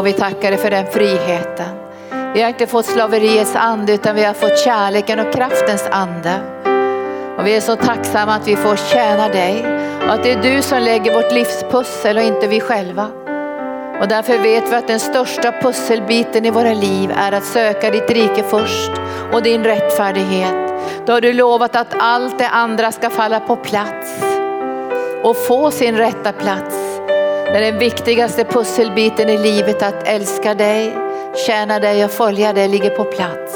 Och vi tackar dig för den friheten. Vi har inte fått slaveriets ande utan vi har fått kärleken och kraftens ande. Och vi är så tacksamma att vi får tjäna dig och att det är du som lägger vårt livspussel och inte vi själva. Och därför vet vi att den största pusselbiten i våra liv är att söka ditt rike först och din rättfärdighet. Då har du lovat att allt det andra ska falla på plats och få sin rätta plats. Det är den viktigaste pusselbiten i livet att älska dig, tjäna dig och följa dig ligger på plats.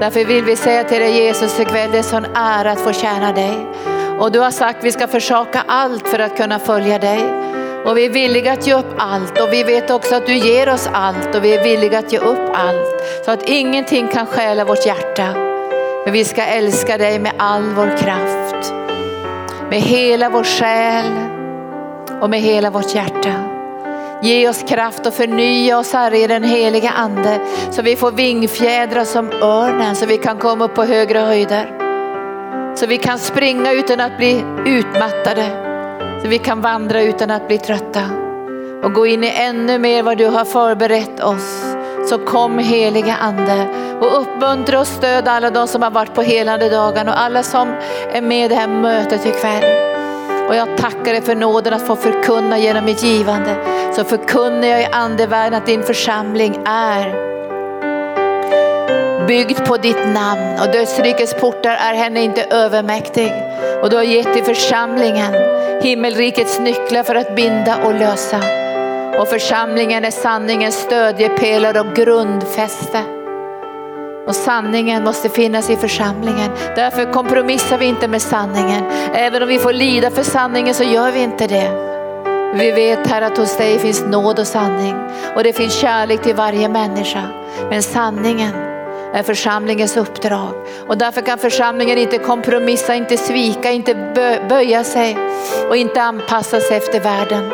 Därför vill vi säga till dig Jesus ikväll, det är sån ära att få tjäna dig. Och du har sagt vi ska försaka allt för att kunna följa dig. Och vi är villiga att ge upp allt och vi vet också att du ger oss allt och vi är villiga att ge upp allt. Så att ingenting kan stjäla vårt hjärta. Men vi ska älska dig med all vår kraft. Med hela vår själ och med hela vårt hjärta. Ge oss kraft och förnya oss Herre i den heliga ande så vi får vingfjädrar som örnen så vi kan komma upp på högre höjder. Så vi kan springa utan att bli utmattade. Så vi kan vandra utan att bli trötta och gå in i ännu mer vad du har förberett oss. Så kom heliga ande och uppmuntra och stöd alla de som har varit på helande dagen och alla som är med i det här mötet ikväll. Och jag tackar dig för nåden att få förkunna genom mitt givande. Så förkunnar jag i andevärlden att din församling är byggd på ditt namn och dödsrikets portar är henne inte övermäktig. Och du har gett till församlingen himmelrikets nycklar för att binda och lösa. Och församlingen är sanningens stödjepelare och grundfäste. Och sanningen måste finnas i församlingen. Därför kompromissar vi inte med sanningen. Även om vi får lida för sanningen så gör vi inte det. Vi vet här att hos dig finns nåd och sanning och det finns kärlek till varje människa. Men sanningen är församlingens uppdrag och därför kan församlingen inte kompromissa, inte svika, inte böja sig och inte anpassa sig efter världen.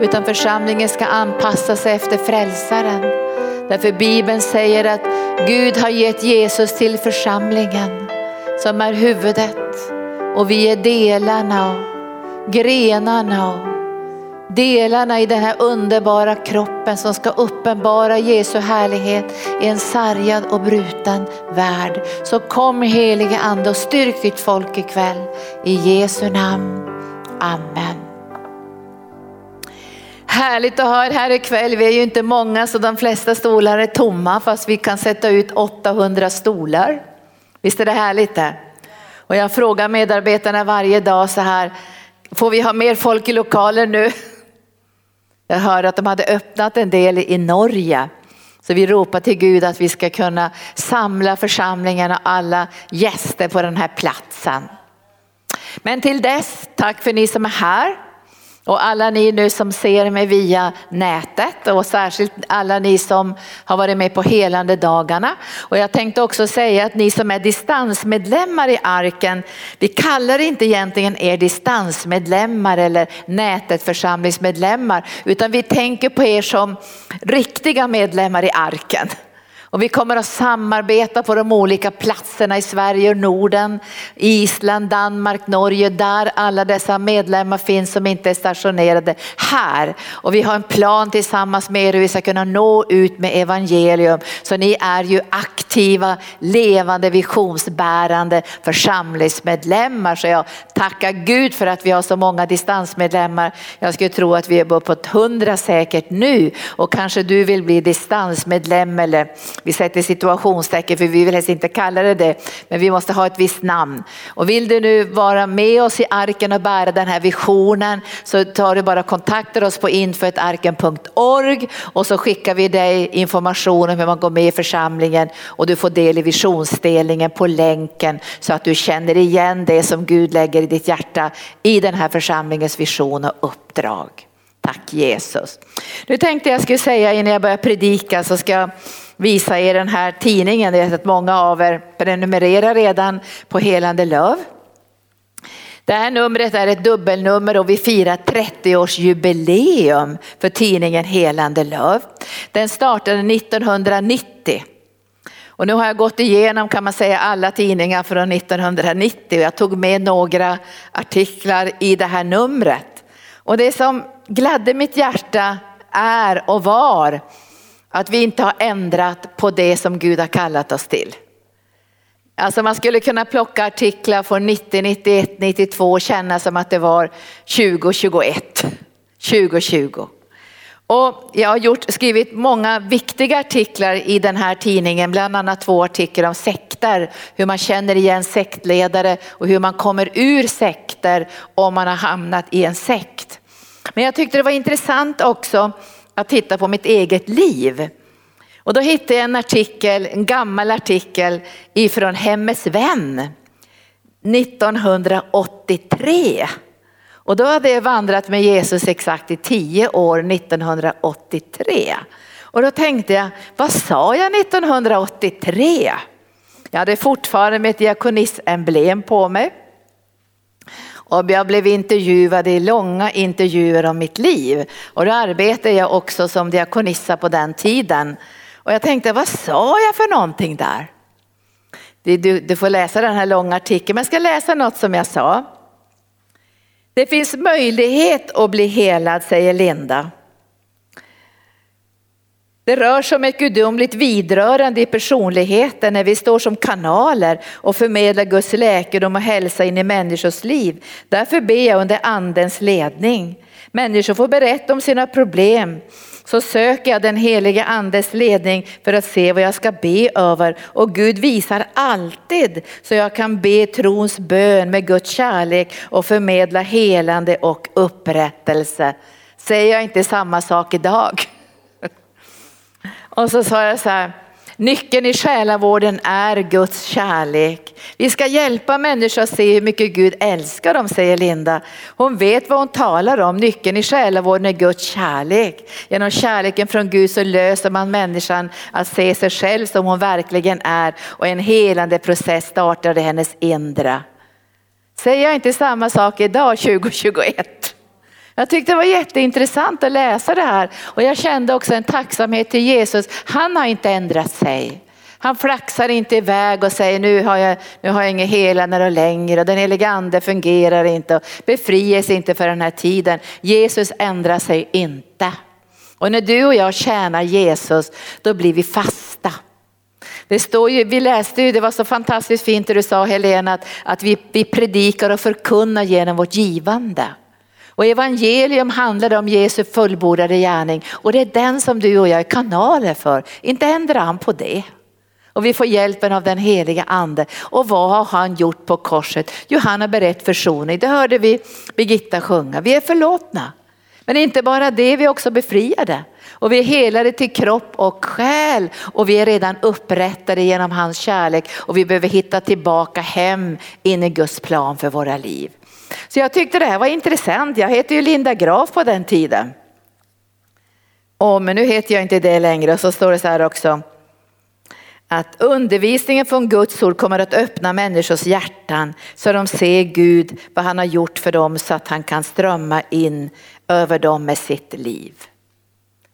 Utan församlingen ska anpassa sig efter frälsaren. Därför Bibeln säger att Gud har gett Jesus till församlingen som är huvudet och vi är delarna och grenarna och delarna i den här underbara kroppen som ska uppenbara Jesu härlighet i en sargad och bruten värld. Så kom helige ande och styrk ditt folk ikväll. I Jesu namn. Amen. Härligt att ha er här ikväll. Vi är ju inte många så de flesta stolar är tomma fast vi kan sätta ut 800 stolar. Visst är det härligt det? Och jag frågar medarbetarna varje dag så här, får vi ha mer folk i lokalen nu? Jag hörde att de hade öppnat en del i Norge. Så vi ropar till Gud att vi ska kunna samla församlingen och alla gäster på den här platsen. Men till dess, tack för ni som är här. Och alla ni nu som ser mig via nätet och särskilt alla ni som har varit med på helande dagarna. Och jag tänkte också säga att ni som är distansmedlemmar i arken, vi kallar inte egentligen er distansmedlemmar eller nätet församlingsmedlemmar, utan vi tänker på er som riktiga medlemmar i arken. Och vi kommer att samarbeta på de olika platserna i Sverige och Norden, Island, Danmark, Norge, där alla dessa medlemmar finns som inte är stationerade här. Och vi har en plan tillsammans med er hur vi ska kunna nå ut med evangelium. Så ni är ju aktiva, levande, visionsbärande församlingsmedlemmar. Så jag tackar Gud för att vi har så många distansmedlemmar. Jag skulle tro att vi är uppåt hundra säkert nu och kanske du vill bli distansmedlem eller vi sätter situationstecken för vi vill helst inte kalla det det, men vi måste ha ett visst namn. Och vill du nu vara med oss i arken och bära den här visionen så tar du bara kontakter oss på infoetarken.org och så skickar vi dig information om hur man går med i församlingen och du får del i visionsdelningen på länken så att du känner igen det som Gud lägger i ditt hjärta i den här församlingens vision och uppdrag. Tack Jesus. Nu tänkte jag skulle säga innan jag börjar predika så ska jag visa er den här tidningen. Det är att många av er prenumererar redan på Helande Löv. Det här numret är ett dubbelnummer och vi firar 30-årsjubileum för tidningen Helande Löv. Den startade 1990. Och nu har jag gått igenom kan man säga alla tidningar från 1990 och jag tog med några artiklar i det här numret. Och det som gladde mitt hjärta är och var att vi inte har ändrat på det som Gud har kallat oss till. Alltså man skulle kunna plocka artiklar från 90, 91, 92 och känna som att det var 2021, 2020. Och jag har gjort, skrivit många viktiga artiklar i den här tidningen, bland annat två artiklar om sekter, hur man känner igen sektledare och hur man kommer ur sekter om man har hamnat i en sekt. Men jag tyckte det var intressant också att titta på mitt eget liv. Och då hittade jag en artikel, en gammal artikel ifrån Hemmets vän 1983. Och då hade jag vandrat med Jesus exakt i tio år 1983. Och då tänkte jag, vad sa jag 1983? Jag hade fortfarande mitt diakonissemblem på mig. Och jag blev intervjuad i långa intervjuer om mitt liv. Och då arbetade jag också som diakonissa på den tiden. Och jag tänkte, vad sa jag för någonting där? Du, du får läsa den här långa artikeln, men jag ska läsa något som jag sa. Det finns möjlighet att bli helad, säger Linda. Det rör sig om ett gudomligt vidrörande i personligheten när vi står som kanaler och förmedlar Guds läkedom och hälsa in i människors liv. Därför ber jag under andens ledning. Människor får berätta om sina problem. Så söker jag den heliga andes ledning för att se vad jag ska be över. Och Gud visar alltid så jag kan be trons bön med Guds kärlek och förmedla helande och upprättelse. Säger jag inte samma sak idag? Och så sa jag så här, nyckeln i själavården är Guds kärlek. Vi ska hjälpa människor att se hur mycket Gud älskar dem, säger Linda. Hon vet vad hon talar om. Nyckeln i själavården är Guds kärlek. Genom kärleken från Gud så löser man människan att se sig själv som hon verkligen är och en helande process startar i hennes inre. Säger jag inte samma sak idag 2021? Jag tyckte det var jätteintressant att läsa det här och jag kände också en tacksamhet till Jesus. Han har inte ändrat sig. Han flaxar inte iväg och säger nu har jag, nu har jag inget helande längre och den helige ande fungerar inte och befrias inte för den här tiden. Jesus ändrar sig inte. Och när du och jag tjänar Jesus då blir vi fasta. Det står ju, vi läste ju, det var så fantastiskt fint det du sa Helena, att, att vi, vi predikar och förkunnar genom vårt givande. Och evangelium handlar om Jesu fullbordade gärning och det är den som du och jag är kanaler för. Inte ändrar han på det. Och vi får hjälpen av den heliga ande. Och vad har han gjort på korset? Jo, han har berett försoning. Det hörde vi Birgitta sjunga. Vi är förlåtna. Men inte bara det, vi är också befriade. Och vi är helade till kropp och själ och vi är redan upprättade genom hans kärlek och vi behöver hitta tillbaka hem in i Guds plan för våra liv. Så jag tyckte det här var intressant. Jag heter ju Linda Graf på den tiden. Oh, men nu heter jag inte det längre och så står det så här också. Att undervisningen från Guds ord kommer att öppna människors hjärtan så de ser Gud, vad han har gjort för dem så att han kan strömma in över dem med sitt liv.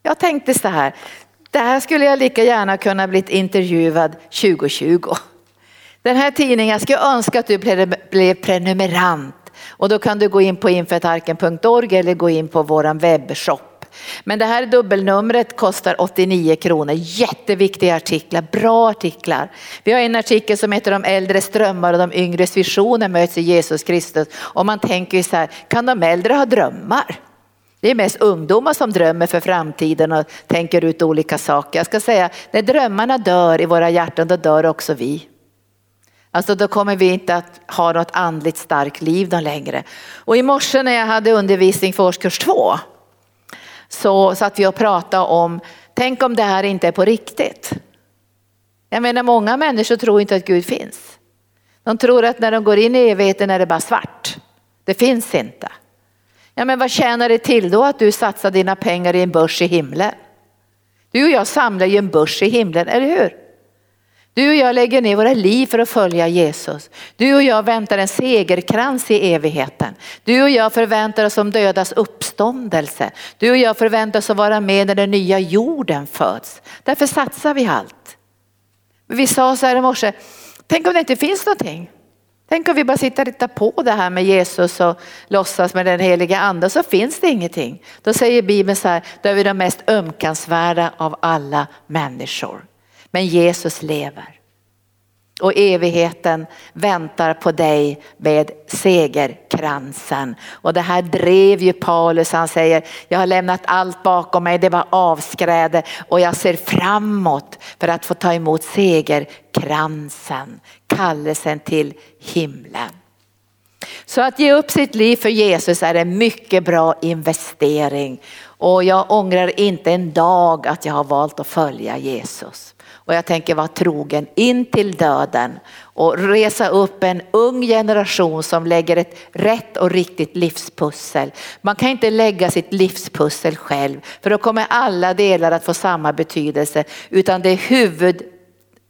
Jag tänkte så här, det här skulle jag lika gärna kunna blivit intervjuad 2020. Den här tidningen, jag skulle önska att du blev prenumerant och då kan du gå in på infetarken.org eller gå in på våran webbshop. Men det här dubbelnumret kostar 89 kronor. Jätteviktiga artiklar, bra artiklar. Vi har en artikel som heter De äldres drömmar och de yngres visioner möts i Jesus Kristus. Och man tänker ju så här, kan de äldre ha drömmar? Det är mest ungdomar som drömmer för framtiden och tänker ut olika saker. Jag ska säga, när drömmarna dör i våra hjärtan, då dör också vi. Alltså då kommer vi inte att ha något andligt starkt liv då längre. Och i morse när jag hade undervisning för årskurs två så satt vi och pratade om, tänk om det här inte är på riktigt. Jag menar många människor tror inte att Gud finns. De tror att när de går in i evigheten är det bara svart. Det finns inte. Ja men vad tjänar det till då att du satsar dina pengar i en börs i himlen? Du och jag samlar ju en börs i himlen, eller hur? Du och jag lägger ner våra liv för att följa Jesus. Du och jag väntar en segerkrans i evigheten. Du och jag förväntar oss om dödas uppståndelse. Du och jag förväntar oss att vara med när den nya jorden föds. Därför satsar vi allt. Vi sa så här i morse, tänk om det inte finns någonting. Tänk om vi bara sitter och tittar på det här med Jesus och låtsas med den heliga ande så finns det ingenting. Då säger Bibeln så här, då är vi de mest ömkansvärda av alla människor. Men Jesus lever. Och evigheten väntar på dig med segerkransen. Och det här drev ju Paulus, han säger, jag har lämnat allt bakom mig, det var avskräde och jag ser framåt för att få ta emot segerkransen, kallelsen till himlen. Så att ge upp sitt liv för Jesus är en mycket bra investering. Och jag ångrar inte en dag att jag har valt att följa Jesus. Och jag tänker vara trogen in till döden och resa upp en ung generation som lägger ett rätt och riktigt livspussel. Man kan inte lägga sitt livspussel själv för då kommer alla delar att få samma betydelse utan det är huvud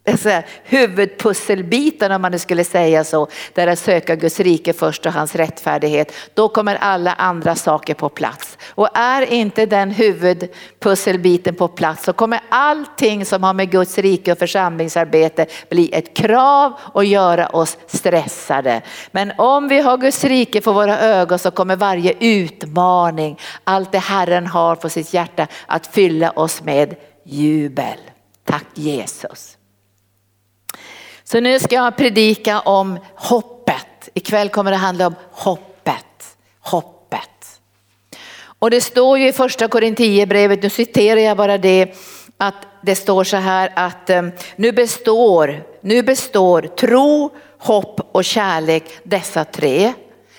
Alltså, huvudpusselbiten om man nu skulle säga så, där att söka Guds rike först och hans rättfärdighet. Då kommer alla andra saker på plats. Och är inte den huvudpusselbiten på plats så kommer allting som har med Guds rike och församlingsarbete bli ett krav och göra oss stressade. Men om vi har Guds rike för våra ögon så kommer varje utmaning, allt det Herren har på sitt hjärta att fylla oss med jubel. Tack Jesus. Så nu ska jag predika om hoppet. Ikväll kommer det handla om hoppet. Hoppet. Och det står ju i första Korinthierbrevet, nu citerar jag bara det, att det står så här att eh, nu består, nu består tro, hopp och kärlek dessa tre.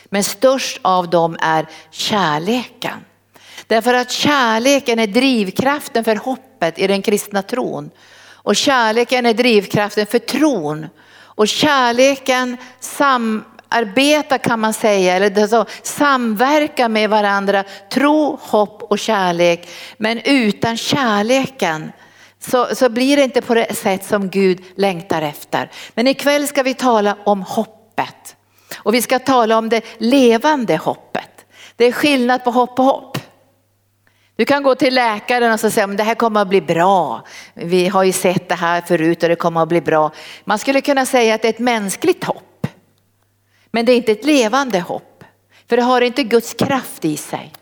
Men störst av dem är kärleken. Därför att kärleken är drivkraften för hoppet i den kristna tron. Och kärleken är drivkraften för tron. Och kärleken samarbetar kan man säga, eller så, samverkar med varandra, tro, hopp och kärlek. Men utan kärleken så, så blir det inte på det sätt som Gud längtar efter. Men ikväll ska vi tala om hoppet. Och vi ska tala om det levande hoppet. Det är skillnad på hopp och hopp. Du kan gå till läkaren och säga att det här kommer att bli bra. Vi har ju sett det här förut och det kommer att bli bra. Man skulle kunna säga att det är ett mänskligt hopp. Men det är inte ett levande hopp. För det har inte Guds kraft i sig.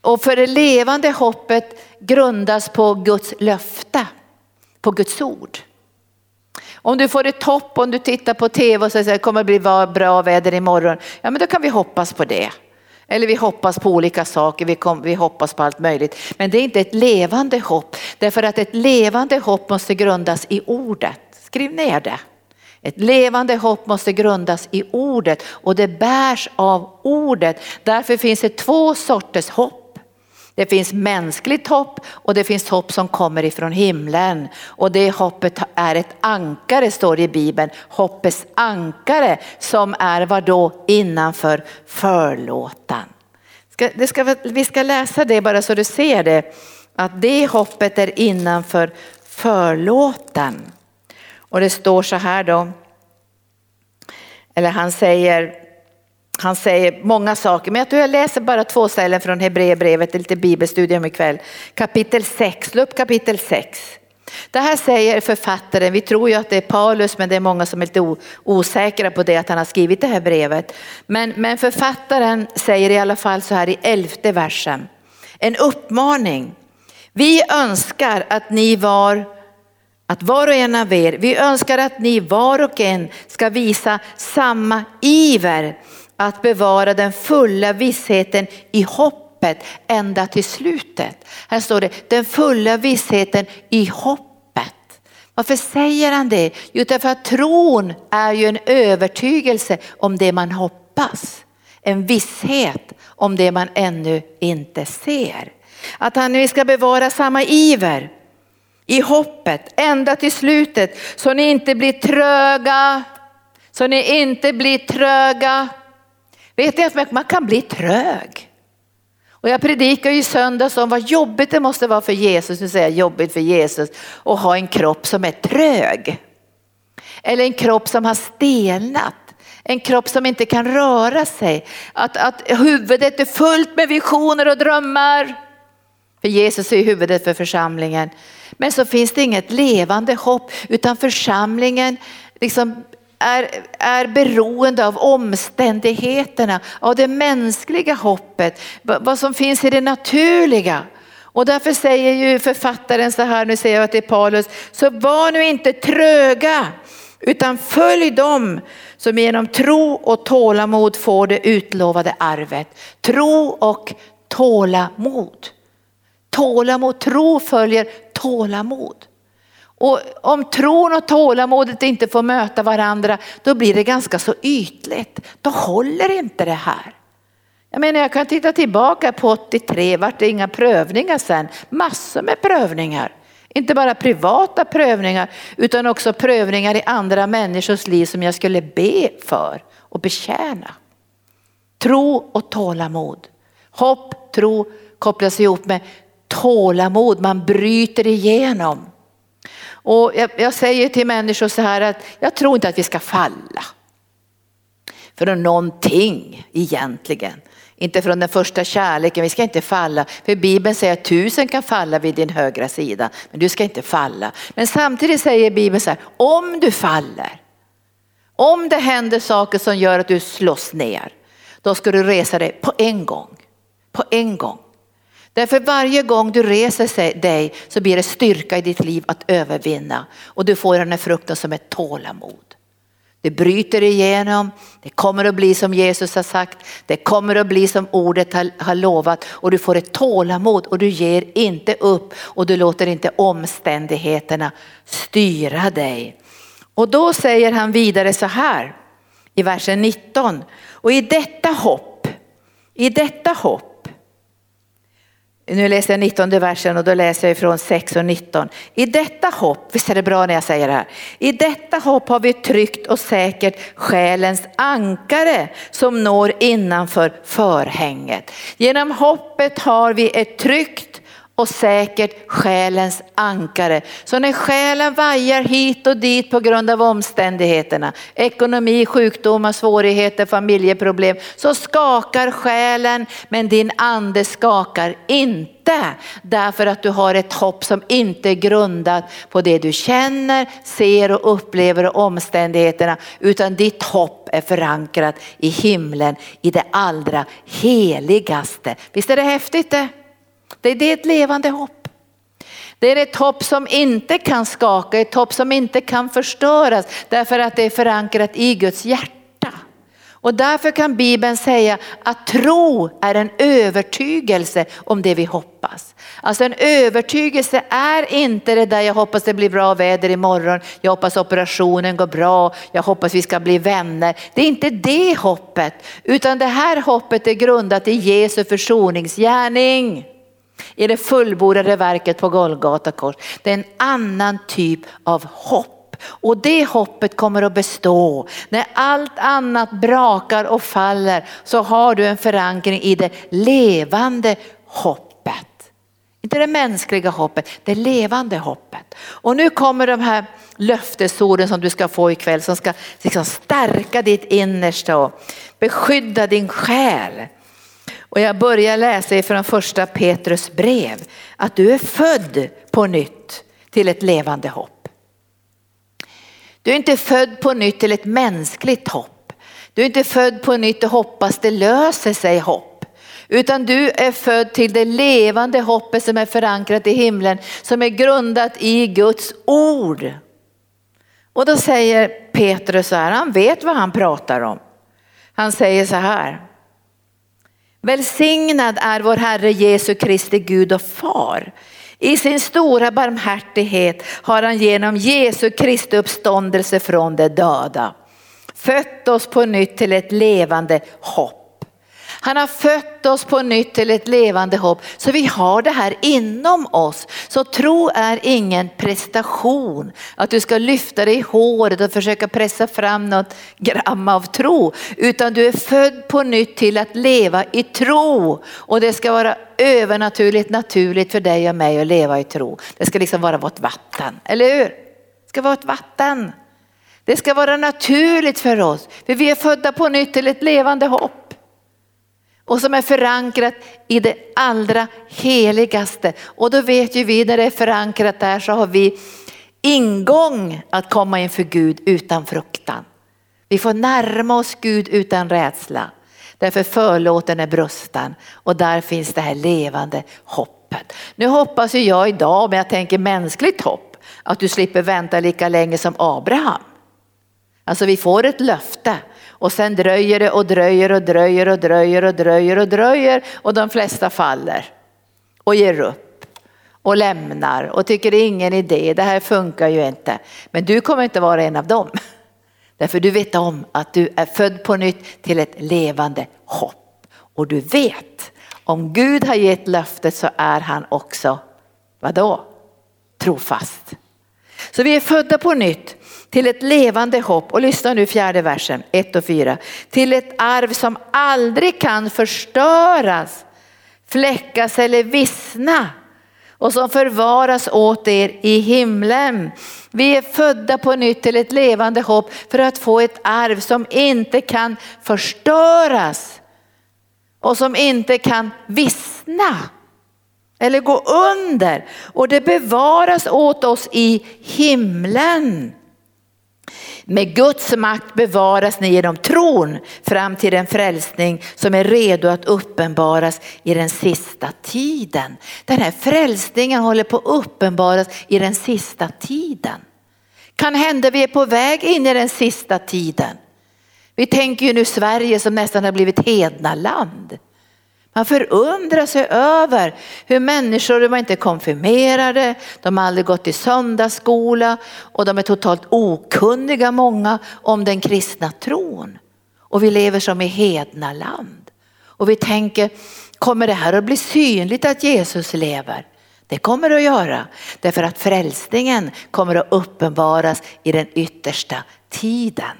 Och för det levande hoppet grundas på Guds löfte, på Guds ord. Om du får ett hopp om du tittar på tv och säger att det kommer att bli bra väder imorgon, ja men då kan vi hoppas på det. Eller vi hoppas på olika saker, vi, kom, vi hoppas på allt möjligt. Men det är inte ett levande hopp, därför att ett levande hopp måste grundas i ordet. Skriv ner det. Ett levande hopp måste grundas i ordet och det bärs av ordet. Därför finns det två sorters hopp. Det finns mänskligt hopp och det finns hopp som kommer ifrån himlen. Och det hoppet är ett ankare står det i Bibeln. Hoppets ankare som är vad då innanför förlåtan. Ska, det ska, vi ska läsa det bara så du ser det. Att det hoppet är innanför förlåten. Och det står så här då. Eller han säger han säger många saker, men jag läser bara två ställen från Hebreerbrevet, lite bibelstudium ikväll. Kapitel 6, slå upp kapitel 6. Det här säger författaren, vi tror ju att det är Paulus men det är många som är lite osäkra på det att han har skrivit det här brevet. Men, men författaren säger i alla fall så här i elfte versen, en uppmaning. Vi önskar att ni var att var och en av er, vi önskar att ni var och en ska visa samma iver att bevara den fulla vissheten i hoppet ända till slutet. Här står det den fulla vissheten i hoppet. Varför säger han det? Jo, därför att tron är ju en övertygelse om det man hoppas. En visshet om det man ännu inte ser. Att han nu ska bevara samma iver i hoppet ända till slutet så ni inte blir tröga. Så ni inte blir tröga Vet ni att man kan bli trög? Och jag predikar ju söndags om vad jobbigt det måste vara för Jesus, nu säger jag jobbigt för Jesus, att ha en kropp som är trög. Eller en kropp som har stelnat. En kropp som inte kan röra sig. Att, att huvudet är fullt med visioner och drömmar. För Jesus är huvudet för församlingen. Men så finns det inget levande hopp utan församlingen liksom är, är beroende av omständigheterna, av det mänskliga hoppet, vad som finns i det naturliga. Och därför säger ju författaren så här, nu säger jag till Paulus, så var nu inte tröga utan följ dem som genom tro och tålamod får det utlovade arvet. Tro och tålamod. Tålamod, tro följer tålamod. Och om tron och tålamodet inte får möta varandra, då blir det ganska så ytligt. Då håller inte det här. Jag menar, jag kan titta tillbaka på 83, vart det inga prövningar sen? Massor med prövningar. Inte bara privata prövningar utan också prövningar i andra människors liv som jag skulle be för och betjäna. Tro och tålamod. Hopp, tro kopplas ihop med tålamod, man bryter igenom. Och jag, jag säger till människor så här att jag tror inte att vi ska falla. För någonting egentligen. Inte från den första kärleken, vi ska inte falla. För Bibeln säger att tusen kan falla vid din högra sida, men du ska inte falla. Men samtidigt säger Bibeln så här, om du faller, om det händer saker som gör att du slås ner, då ska du resa dig på en gång. På en gång. Därför varje gång du reser dig så blir det styrka i ditt liv att övervinna och du får den här frukten som ett tålamod. Det bryter igenom, det kommer att bli som Jesus har sagt, det kommer att bli som ordet har, har lovat och du får ett tålamod och du ger inte upp och du låter inte omständigheterna styra dig. Och då säger han vidare så här i versen 19 och i detta hopp, i detta hopp nu läser jag 19 versen och då läser jag från 6 och 19. I detta hopp, visst är det bra när jag säger det här. I detta hopp har vi tryggt och säkert själens ankare som når innanför förhänget. Genom hoppet har vi ett tryggt och säkert själens ankare. Så när själen vajar hit och dit på grund av omständigheterna, ekonomi, sjukdomar, svårigheter, familjeproblem, så skakar själen men din ande skakar inte. Därför att du har ett hopp som inte är grundat på det du känner, ser och upplever och omständigheterna, utan ditt hopp är förankrat i himlen, i det allra heligaste. Visst är det häftigt det? Det är ett levande hopp. Det är ett hopp som inte kan skaka, ett hopp som inte kan förstöras därför att det är förankrat i Guds hjärta. Och därför kan Bibeln säga att tro är en övertygelse om det vi hoppas. Alltså en övertygelse är inte det där jag hoppas det blir bra väder imorgon, jag hoppas operationen går bra, jag hoppas vi ska bli vänner. Det är inte det hoppet, utan det här hoppet är grundat i Jesu försoningsgärning i det fullbordade verket på Golgata kors. Det är en annan typ av hopp. Och det hoppet kommer att bestå. När allt annat brakar och faller så har du en förankring i det levande hoppet. Inte det mänskliga hoppet, det levande hoppet. Och nu kommer de här löftesorden som du ska få ikväll som ska liksom stärka ditt innersta och beskydda din själ. Och jag börjar läsa ifrån första Petrus brev att du är född på nytt till ett levande hopp. Du är inte född på nytt till ett mänskligt hopp. Du är inte född på nytt och hoppas det löser sig hopp. Utan du är född till det levande hoppet som är förankrat i himlen, som är grundat i Guds ord. Och då säger Petrus så här, han vet vad han pratar om. Han säger så här, Välsignad är vår Herre Jesu Kristi Gud och Far. I sin stora barmhärtighet har han genom Jesu Kristi uppståndelse från de döda fött oss på nytt till ett levande hopp han har fött oss på nytt till ett levande hopp. Så vi har det här inom oss. Så tro är ingen prestation. Att du ska lyfta dig i håret och försöka pressa fram något gram av tro. Utan du är född på nytt till att leva i tro. Och det ska vara övernaturligt naturligt för dig och mig att leva i tro. Det ska liksom vara vårt vatten, eller hur? Det ska vara ett vatten. Det ska vara naturligt för oss. För vi är födda på nytt till ett levande hopp och som är förankrat i det allra heligaste. Och då vet ju vi när det är förankrat där så har vi ingång att komma inför Gud utan fruktan. Vi får närma oss Gud utan rädsla. Därför förlåten är brustan och där finns det här levande hoppet. Nu hoppas ju jag idag, men jag tänker mänskligt hopp, att du slipper vänta lika länge som Abraham. Alltså vi får ett löfte och sen dröjer det och dröjer och dröjer och dröjer och dröjer och dröjer och de flesta faller och ger upp och lämnar och tycker det är ingen idé, det här funkar ju inte. Men du kommer inte vara en av dem. Därför du vet om att du är född på nytt till ett levande hopp. Och du vet, om Gud har gett löftet så är han också, vadå? Trofast. Så vi är födda på nytt till ett levande hopp. Och lyssna nu fjärde versen, 1 och 4. Till ett arv som aldrig kan förstöras, fläckas eller vissna och som förvaras åt er i himlen. Vi är födda på nytt till ett levande hopp för att få ett arv som inte kan förstöras och som inte kan vissna eller gå under och det bevaras åt oss i himlen. Med Guds makt bevaras ni genom tron fram till den frälsning som är redo att uppenbaras i den sista tiden. Den här frälsningen håller på att uppenbaras i den sista tiden. Kan hända vi är på väg in i den sista tiden. Vi tänker ju nu Sverige som nästan har blivit hednaland. Man förundrar sig över hur människor, de var inte konfirmerade, de har aldrig gått i söndagsskola och de är totalt okunniga många om den kristna tron. Och vi lever som i hedna land. Och vi tänker, kommer det här att bli synligt att Jesus lever? Det kommer det att göra, därför att frälsningen kommer att uppenbaras i den yttersta tiden.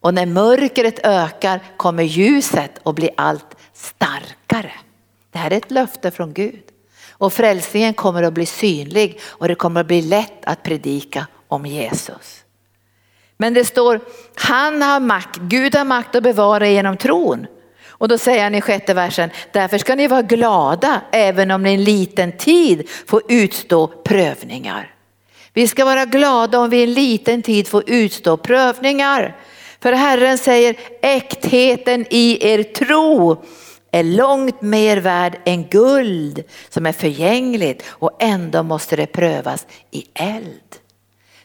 Och när mörkret ökar kommer ljuset att bli allt starkare. Det här är ett löfte från Gud. Och frälsningen kommer att bli synlig och det kommer att bli lätt att predika om Jesus. Men det står, han har makt, Gud har makt att bevara genom tron. Och då säger han i sjätte versen, därför ska ni vara glada även om ni en liten tid får utstå prövningar. Vi ska vara glada om vi en liten tid får utstå prövningar. För Herren säger äktheten i er tro är långt mer värd än guld som är förgängligt och ändå måste det prövas i eld.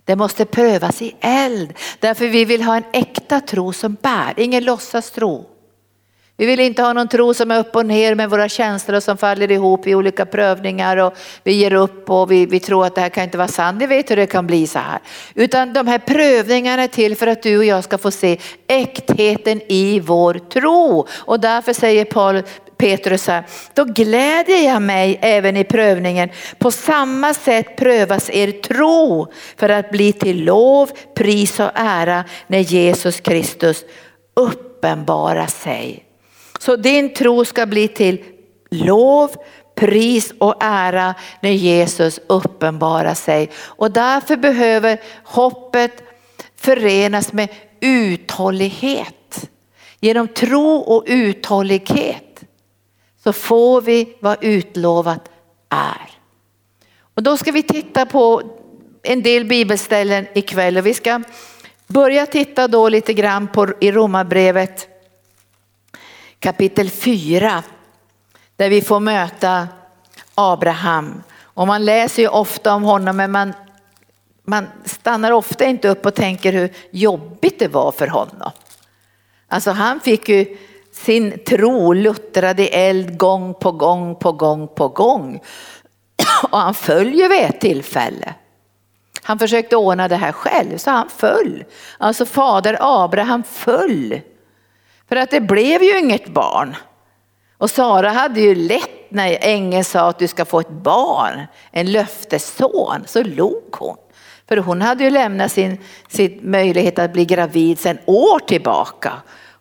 Det måste prövas i eld därför vi vill ha en äkta tro som bär, ingen låtsas tro. Vi vill inte ha någon tro som är upp och ner med våra känslor som faller ihop i olika prövningar och vi ger upp och vi, vi tror att det här kan inte vara sant. Ni vet hur det kan bli så här. Utan de här prövningarna är till för att du och jag ska få se äktheten i vår tro. Och därför säger Paul, Petrus här, då glädjer jag mig även i prövningen. På samma sätt prövas er tro för att bli till lov, pris och ära när Jesus Kristus uppenbarar sig. Så din tro ska bli till lov, pris och ära när Jesus uppenbarar sig. Och därför behöver hoppet förenas med uthållighet. Genom tro och uthållighet så får vi vad utlovat är. Och då ska vi titta på en del bibelställen ikväll och vi ska börja titta då lite grann på i Romarbrevet kapitel 4 där vi får möta Abraham. Och man läser ju ofta om honom men man, man stannar ofta inte upp och tänker hur jobbigt det var för honom. Alltså han fick ju sin tro luttrad i eld gång på gång på gång på gång. Och han föll ju vid ett tillfälle. Han försökte ordna det här själv så han föll. Alltså fader Abraham föll för att det blev ju inget barn. Och Sara hade ju lätt när ängeln sa att du ska få ett barn, en löftesson, så log hon. För hon hade ju lämnat sin, sin möjlighet att bli gravid sedan år tillbaka.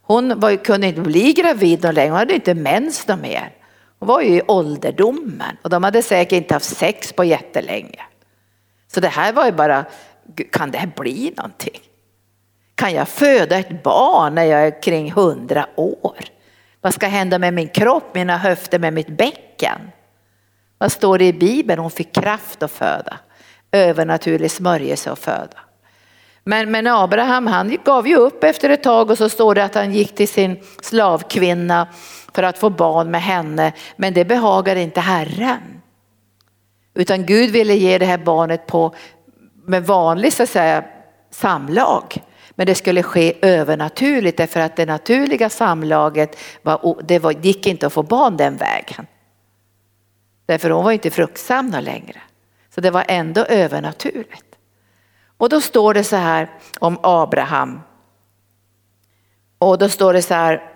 Hon var, kunde inte bli gravid någon längre, hon hade inte mens någon mer. Hon var ju i ålderdomen och de hade säkert inte haft sex på jättelänge. Så det här var ju bara, kan det här bli någonting? Kan jag föda ett barn när jag är kring hundra år? Vad ska hända med min kropp, mina höfter, med mitt bäcken? Vad står det i Bibeln? Hon fick kraft att föda. Övernaturlig smörjelse att föda. Men, men Abraham han gav ju upp efter ett tag och så står det att han gick till sin slavkvinna för att få barn med henne. Men det behagade inte Herren. Utan Gud ville ge det här barnet på, med vanlig så att säga, samlag. Men det skulle ske övernaturligt därför att det naturliga samlaget var, det var, gick inte att få barn den vägen. Därför hon var inte fruktsam längre. Så det var ändå övernaturligt. Och då står det så här om Abraham. Och då står det så här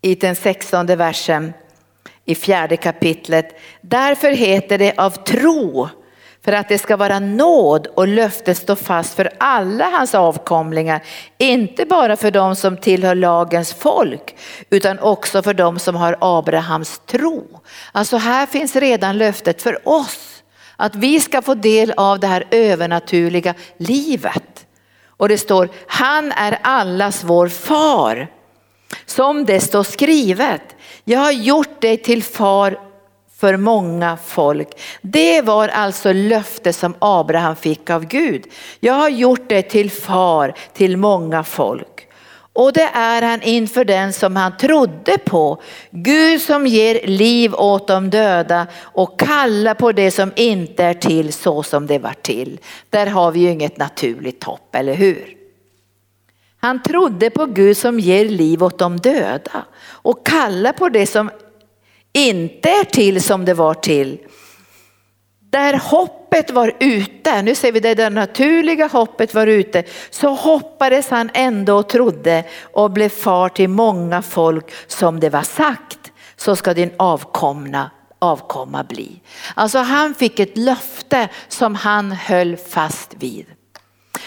i den sextonde versen i fjärde kapitlet. Därför heter det av tro för att det ska vara nåd och löftet stå fast för alla hans avkomlingar. Inte bara för dem som tillhör lagens folk utan också för dem som har Abrahams tro. Alltså här finns redan löftet för oss att vi ska få del av det här övernaturliga livet. Och det står, han är allas vår far. Som det står skrivet, jag har gjort dig till far för många folk. Det var alltså löfte som Abraham fick av Gud. Jag har gjort dig till far till många folk. Och det är han inför den som han trodde på. Gud som ger liv åt de döda och kallar på det som inte är till så som det var till. Där har vi ju inget naturligt hopp, eller hur? Han trodde på Gud som ger liv åt de döda och kallar på det som inte är till som det var till. Där hoppet var ute, nu ser vi det där naturliga hoppet var ute, så hoppades han ändå och trodde och blev far till många folk som det var sagt. Så ska din avkomna avkomma bli. Alltså han fick ett löfte som han höll fast vid.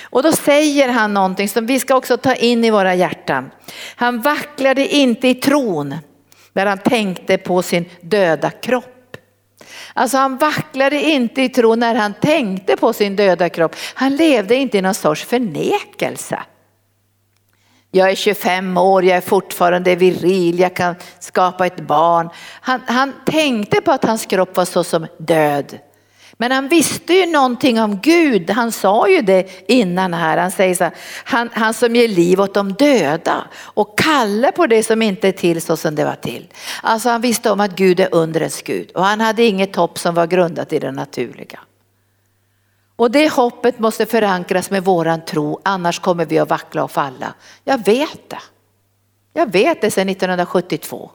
Och då säger han någonting som vi ska också ta in i våra hjärtan. Han vacklade inte i tron när han tänkte på sin döda kropp. Alltså han vacklade inte i tro när han tänkte på sin döda kropp. Han levde inte i någon sorts förnekelse. Jag är 25 år, jag är fortfarande viril, jag kan skapa ett barn. Han, han tänkte på att hans kropp var så som död. Men han visste ju någonting om Gud. Han sa ju det innan här. Han säger så här, han, han som ger liv åt de döda och kallar på det som inte är till så som det var till. Alltså han visste om att Gud är undrens Gud och han hade inget hopp som var grundat i det naturliga. Och det hoppet måste förankras med våran tro, annars kommer vi att vackla och falla. Jag vet det. Jag vet det sedan 1972.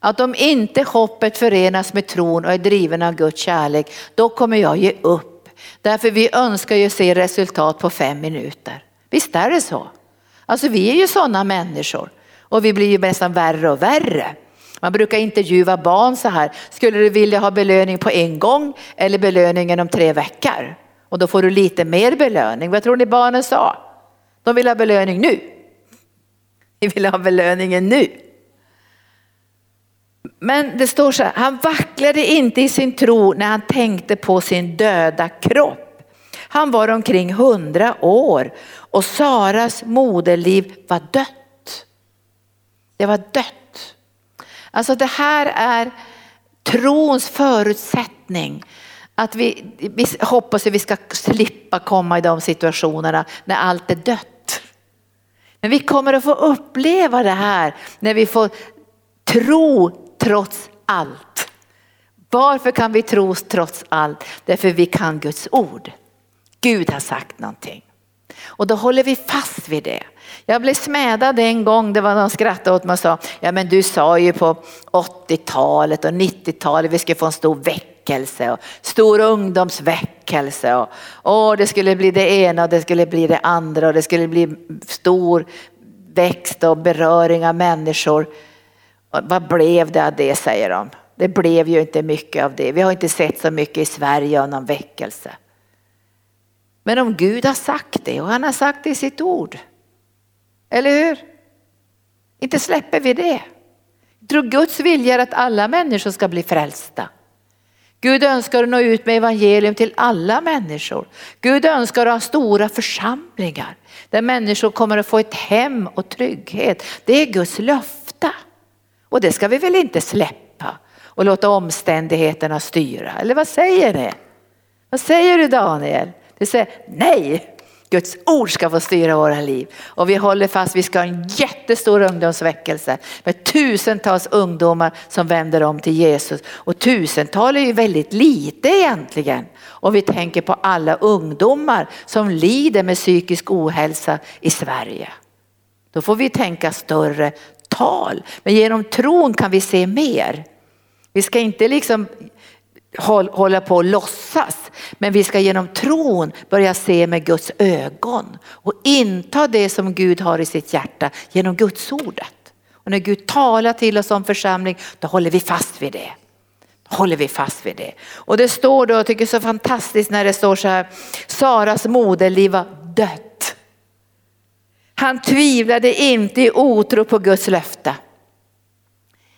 Att om inte hoppet förenas med tron och är driven av Guds kärlek, då kommer jag ge upp. Därför vi önskar ju se resultat på fem minuter. Visst är det så? Alltså vi är ju sådana människor och vi blir ju nästan värre och värre. Man brukar intervjua barn så här, skulle du vilja ha belöning på en gång eller belöningen om tre veckor? Och då får du lite mer belöning. Vad tror ni barnen sa? De vill ha belöning nu. Vi vill ha belöningen nu. Men det står så här, han vacklade inte i sin tro när han tänkte på sin döda kropp. Han var omkring hundra år och Saras moderliv var dött. Det var dött. Alltså det här är trons förutsättning. Att vi, vi hoppas att vi ska slippa komma i de situationerna när allt är dött. Men vi kommer att få uppleva det här när vi får tro trots allt. Varför kan vi tro trots allt? Därför vi kan Guds ord. Gud har sagt någonting. Och då håller vi fast vid det. Jag blev smädad en gång, det var någon skrattade åt mig och sa, ja men du sa ju på 80-talet och 90-talet vi skulle få en stor väckelse och stor ungdomsväckelse och, och det skulle bli det ena och det skulle bli det andra och det skulle bli stor växt och beröring av människor. Vad blev det av det säger de. Det blev ju inte mycket av det. Vi har inte sett så mycket i Sverige av någon väckelse. Men om Gud har sagt det och han har sagt det i sitt ord. Eller hur? Inte släpper vi det. Tror Guds vilja är att alla människor ska bli frälsta. Gud önskar att nå ut med evangelium till alla människor. Gud önskar att ha stora församlingar där människor kommer att få ett hem och trygghet. Det är Guds löfte. Och det ska vi väl inte släppa och låta omständigheterna styra. Eller vad säger ni? Vad säger du Daniel? Du säger nej, Guds ord ska få styra våra liv. Och vi håller fast, vi ska ha en jättestor ungdomsväckelse med tusentals ungdomar som vänder om till Jesus. Och tusental är ju väldigt lite egentligen. Om vi tänker på alla ungdomar som lider med psykisk ohälsa i Sverige. Då får vi tänka större tal. Men genom tron kan vi se mer. Vi ska inte liksom hålla på och låtsas. Men vi ska genom tron börja se med Guds ögon och inta det som Gud har i sitt hjärta genom Guds ordet. Och när Gud talar till oss om församling, då håller vi fast vid det. Då håller vi fast vid det. Och det står då, jag tycker det är så fantastiskt när det står så här, Saras moderliv var dött. Han tvivlade inte i otro på Guds löfte.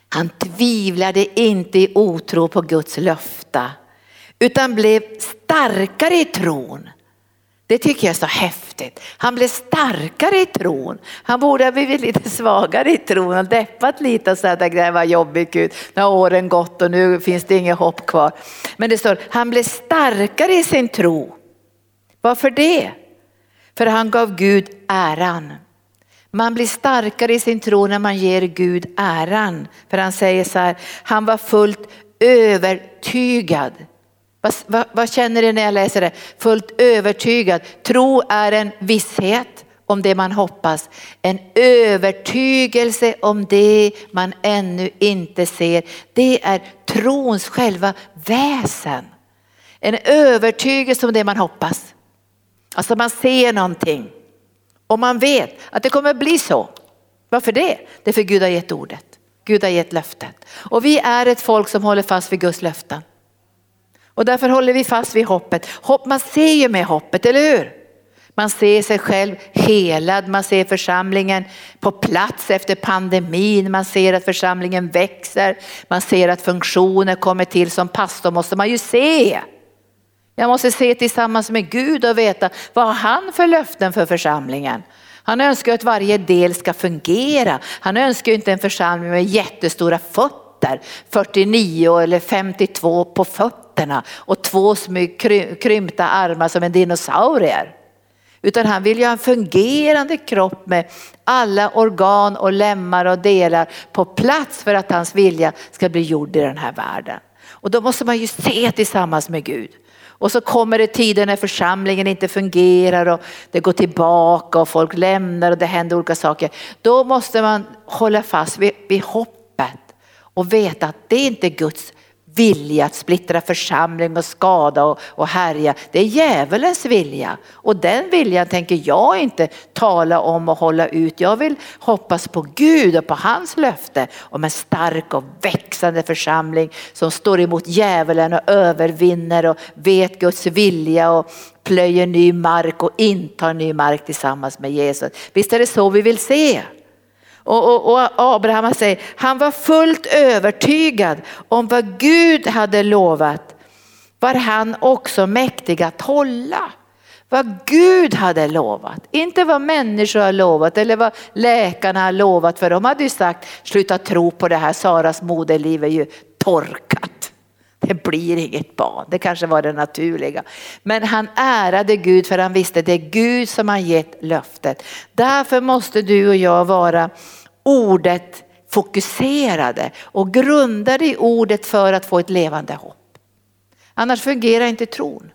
Han tvivlade inte i otro på Guds löfte utan blev starkare i tron. Det tycker jag är så häftigt. Han blev starkare i tron. Han borde ha blivit lite svagare i tron och deppat lite och sagt att det var jobbigt Gud. Nu har åren gått och nu finns det inget hopp kvar. Men det står han blev starkare i sin tro. Varför det? För han gav Gud äran. Man blir starkare i sin tro när man ger Gud äran. För han säger så här, han var fullt övertygad. Vad, vad, vad känner ni när jag läser det? Fullt övertygad. Tro är en visshet om det man hoppas. En övertygelse om det man ännu inte ser. Det är trons själva väsen. En övertygelse om det man hoppas. Alltså man ser någonting. Och man vet att det kommer bli så. Varför det? Det är för Gud har gett ordet. Gud har gett löftet. Och vi är ett folk som håller fast vid Guds löften. Och därför håller vi fast vid hoppet. Hopp, man ser ju med hoppet, eller hur? Man ser sig själv helad, man ser församlingen på plats efter pandemin, man ser att församlingen växer, man ser att funktioner kommer till. Som pastor måste man ju se. Jag måste se tillsammans med Gud och veta vad har han för löften för församlingen. Han önskar att varje del ska fungera. Han önskar inte en församling med jättestora fötter, 49 eller 52 på fötterna och två krympta armar som en dinosaurier. Utan han vill ju ha en fungerande kropp med alla organ och lemmar och delar på plats för att hans vilja ska bli gjord i den här världen. Och då måste man ju se tillsammans med Gud. Och så kommer det tider när församlingen inte fungerar och det går tillbaka och folk lämnar och det händer olika saker. Då måste man hålla fast vid, vid hoppet och veta att det är inte Guds vilja att splittra församling och skada och, och härja. Det är djävulens vilja och den viljan tänker jag inte tala om och hålla ut. Jag vill hoppas på Gud och på hans löfte om en stark och växande församling som står emot djävulen och övervinner och vet Guds vilja och plöjer ny mark och intar ny mark tillsammans med Jesus. Visst är det så vi vill se? Och, och, och Abraham säger, han var fullt övertygad om vad Gud hade lovat var han också mäktig att hålla. Vad Gud hade lovat, inte vad människor har lovat eller vad läkarna har lovat. För de hade ju sagt, sluta tro på det här, Saras moderliv är ju torkat. Det blir inget barn, det kanske var det naturliga. Men han ärade Gud för han visste det är Gud som har gett löftet. Därför måste du och jag vara ordet fokuserade och grundade i ordet för att få ett levande hopp. Annars fungerar inte tron.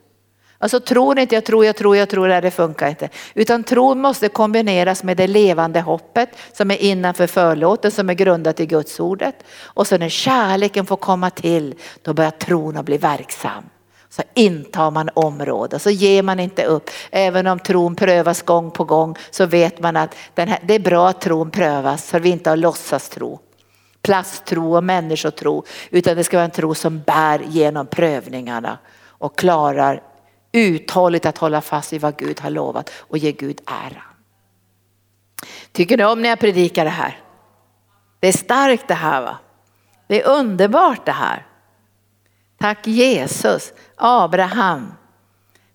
Alltså tror inte jag tror, jag tror, jag tror, det funkar inte. Utan tron måste kombineras med det levande hoppet som är innanför förlåten, som är grundat i Guds ordet. Och så när kärleken får komma till, då börjar tron att bli verksam. Så intar man område, så ger man inte upp. Även om tron prövas gång på gång så vet man att här, det är bra att tron prövas så vi inte har låtsas tro. Plasttro och människotro utan det ska vara en tro som bär genom prövningarna och klarar uthålligt att hålla fast vid vad Gud har lovat och ge Gud ära. Tycker ni om när jag predikar det här? Det är starkt det här va? Det är underbart det här. Tack Jesus, Abraham.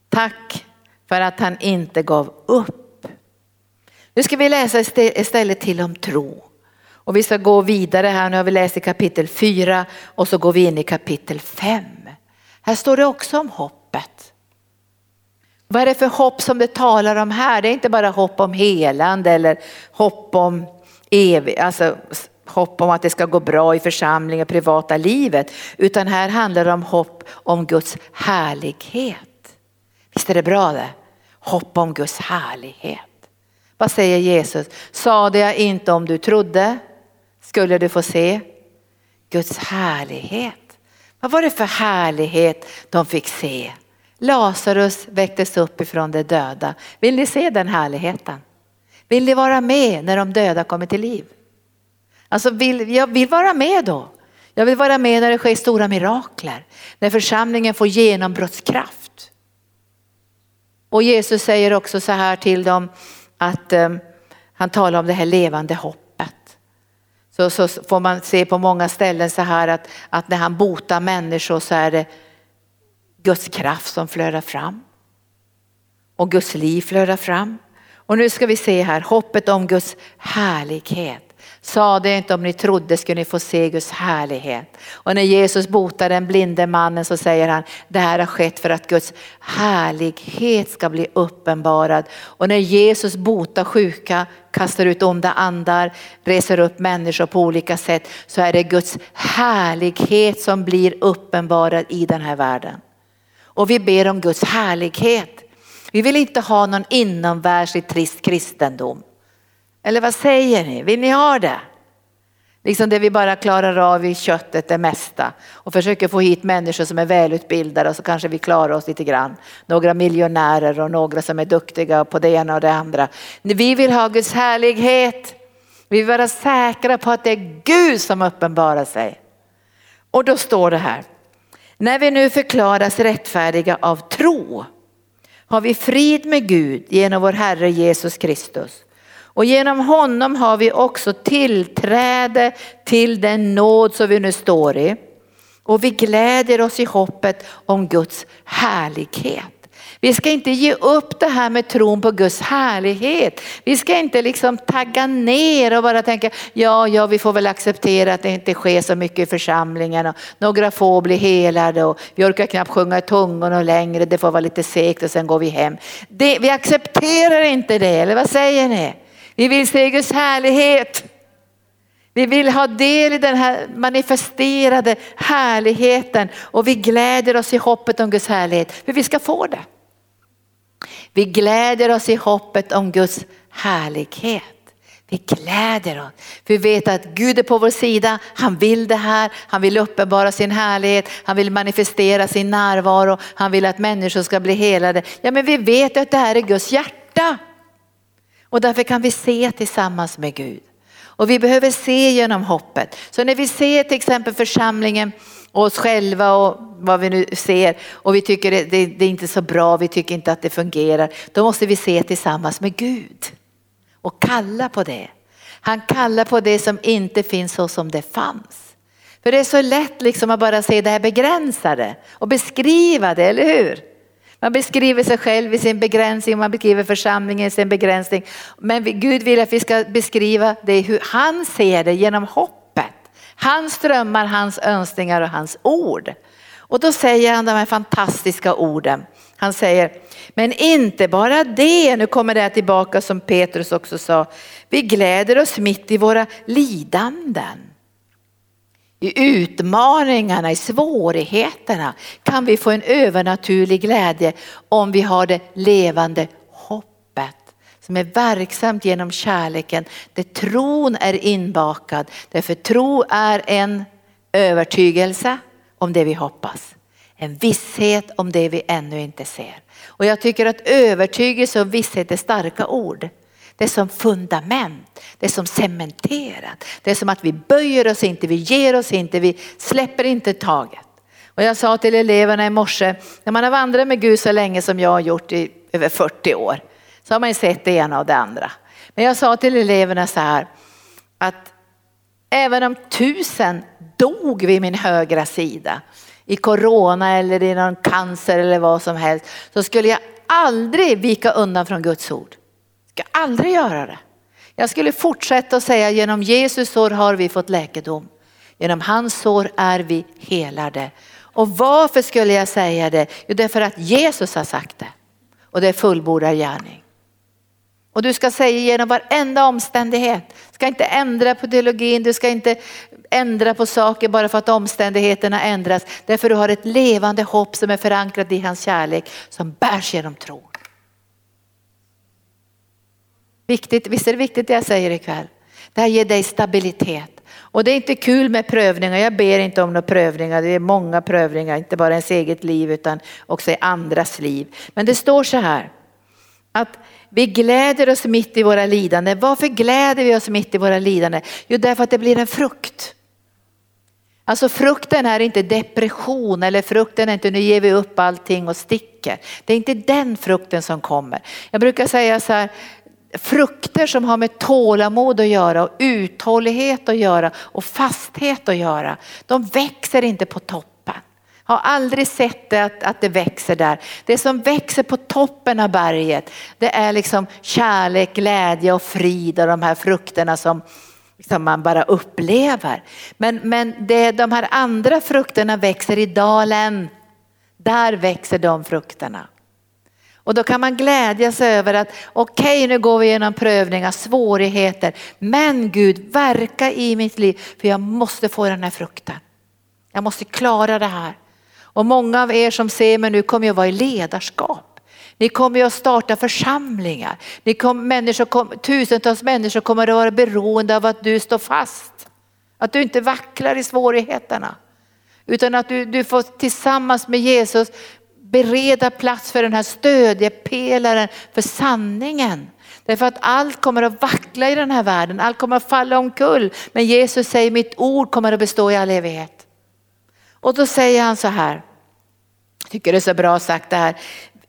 Tack för att han inte gav upp. Nu ska vi läsa istället till om tro. Och vi ska gå vidare här, nu har vi läst i kapitel 4 och så går vi in i kapitel 5. Här står det också om hoppet. Vad är det för hopp som det talar om här? Det är inte bara hopp om helande eller hopp om evig, alltså hopp om att det ska gå bra i församlingen, privata livet, utan här handlar det om hopp om Guds härlighet. Visst är det bra det? Hopp om Guds härlighet. Vad säger Jesus? Sade jag inte om du trodde skulle du få se Guds härlighet. Vad var det för härlighet de fick se? Lazarus väcktes upp ifrån de döda. Vill ni se den härligheten? Vill ni vara med när de döda kommer till liv? Alltså vill, jag vill vara med då. Jag vill vara med när det sker stora mirakler. När församlingen får genombrottskraft. Och Jesus säger också så här till dem att um, han talar om det här levande hoppet. Så, så får man se på många ställen så här att, att när han botar människor så är det Guds kraft som flödar fram. Och Guds liv flödar fram. Och nu ska vi se här, hoppet om Guds härlighet. Sa det inte om ni trodde skulle ni få se Guds härlighet. Och när Jesus botar den blinde mannen så säger han, det här har skett för att Guds härlighet ska bli uppenbarad. Och när Jesus botar sjuka, kastar ut onda andar, reser upp människor på olika sätt så är det Guds härlighet som blir uppenbarad i den här världen. Och vi ber om Guds härlighet. Vi vill inte ha någon inomvärldslig trist kristendom. Eller vad säger ni? Vill ni ha det? Liksom det vi bara klarar av i köttet det mesta och försöker få hit människor som är välutbildade och så kanske vi klarar oss lite grann. Några miljonärer och några som är duktiga på det ena och det andra. Vi vill ha Guds härlighet. Vi vill vara säkra på att det är Gud som uppenbarar sig. Och då står det här. När vi nu förklaras rättfärdiga av tro har vi frid med Gud genom vår Herre Jesus Kristus. Och genom honom har vi också tillträde till den nåd som vi nu står i. Och vi gläder oss i hoppet om Guds härlighet. Vi ska inte ge upp det här med tron på Guds härlighet. Vi ska inte liksom tagga ner och bara tänka, ja, ja, vi får väl acceptera att det inte sker så mycket i församlingen och några få blir helade och vi orkar knappt sjunga i tungorna längre, det får vara lite segt och sen går vi hem. Det, vi accepterar inte det, eller vad säger ni? Vi vill se Guds härlighet. Vi vill ha del i den här manifesterade härligheten och vi gläder oss i hoppet om Guds härlighet, för vi ska få det. Vi gläder oss i hoppet om Guds härlighet. Vi gläder oss, vi vet att Gud är på vår sida. Han vill det här, han vill uppenbara sin härlighet, han vill manifestera sin närvaro, han vill att människor ska bli helade. Ja men vi vet att det här är Guds hjärta. Och därför kan vi se tillsammans med Gud. Och vi behöver se genom hoppet. Så när vi ser till exempel församlingen oss själva och vad vi nu ser och vi tycker det, det, det är inte så bra, vi tycker inte att det fungerar. Då måste vi se tillsammans med Gud och kalla på det. Han kallar på det som inte finns så som det fanns. För det är så lätt liksom att bara se det här begränsade och beskriva det, eller hur? Man beskriver sig själv i sin begränsning, man beskriver församlingen i sin begränsning. Men Gud vill att vi ska beskriva det hur han ser det genom hoppet. Hans drömmar, hans önskningar och hans ord. Och då säger han de här fantastiska orden. Han säger, men inte bara det, nu kommer det här tillbaka som Petrus också sa, vi gläder oss mitt i våra lidanden. I utmaningarna, i svårigheterna kan vi få en övernaturlig glädje om vi har det levande som är verksamt genom kärleken där tron är inbakad. Därför tro är en övertygelse om det vi hoppas. En visshet om det vi ännu inte ser. Och jag tycker att övertygelse och visshet är starka ord. Det är som fundament, det är som cementerat. Det är som att vi böjer oss inte, vi ger oss inte, vi släpper inte taget. Och jag sa till eleverna i morse, när man har vandrat med Gud så länge som jag har gjort i över 40 år, så har man ju sett det ena och det andra. Men jag sa till eleverna så här, att även om tusen dog vid min högra sida, i corona eller i någon cancer eller vad som helst, så skulle jag aldrig vika undan från Guds ord ska aldrig göra det. Jag skulle fortsätta att säga genom Jesus sår har vi fått läkedom. Genom hans sår är vi helade. Och varför skulle jag säga det? Jo, därför att Jesus har sagt det. och det är fullbordad gärning. Och du ska säga genom varenda omständighet. Du ska inte ändra på teologin, du ska inte ändra på saker bara för att omständigheterna ändras. Därför du har ett levande hopp som är förankrat i hans kärlek som bärs genom tron. Viktigt, visst är det viktigt det jag säger ikväll? Det här ger dig stabilitet. Och det är inte kul med prövningar, jag ber inte om några prövningar, det är många prövningar, inte bara ens eget liv utan också i andras liv. Men det står så här, att vi gläder oss mitt i våra lidanden. Varför gläder vi oss mitt i våra lidanden? Jo, därför att det blir en frukt. Alltså frukten är inte depression eller frukten är inte nu ger vi upp allting och sticker. Det är inte den frukten som kommer. Jag brukar säga så här, frukter som har med tålamod att göra och uthållighet att göra och fasthet att göra. De växer inte på topp. Har aldrig sett det att, att det växer där. Det som växer på toppen av berget det är liksom kärlek, glädje och frid och de här frukterna som, som man bara upplever. Men, men det, de här andra frukterna växer i dalen. Där växer de frukterna. Och då kan man glädja sig över att okej okay, nu går vi igenom prövningar, svårigheter. Men Gud verka i mitt liv för jag måste få den här frukten. Jag måste klara det här. Och många av er som ser mig nu kommer att vara i ledarskap. Ni kommer ju att starta församlingar. Ni kom, människor kom, tusentals människor kommer att vara beroende av att du står fast. Att du inte vacklar i svårigheterna. Utan att du, du får tillsammans med Jesus bereda plats för den här stödjepelaren för sanningen. Därför att allt kommer att vackla i den här världen, allt kommer att falla omkull. Men Jesus säger mitt ord kommer att bestå i all evighet. Och då säger han så här, jag tycker det är så bra sagt det här.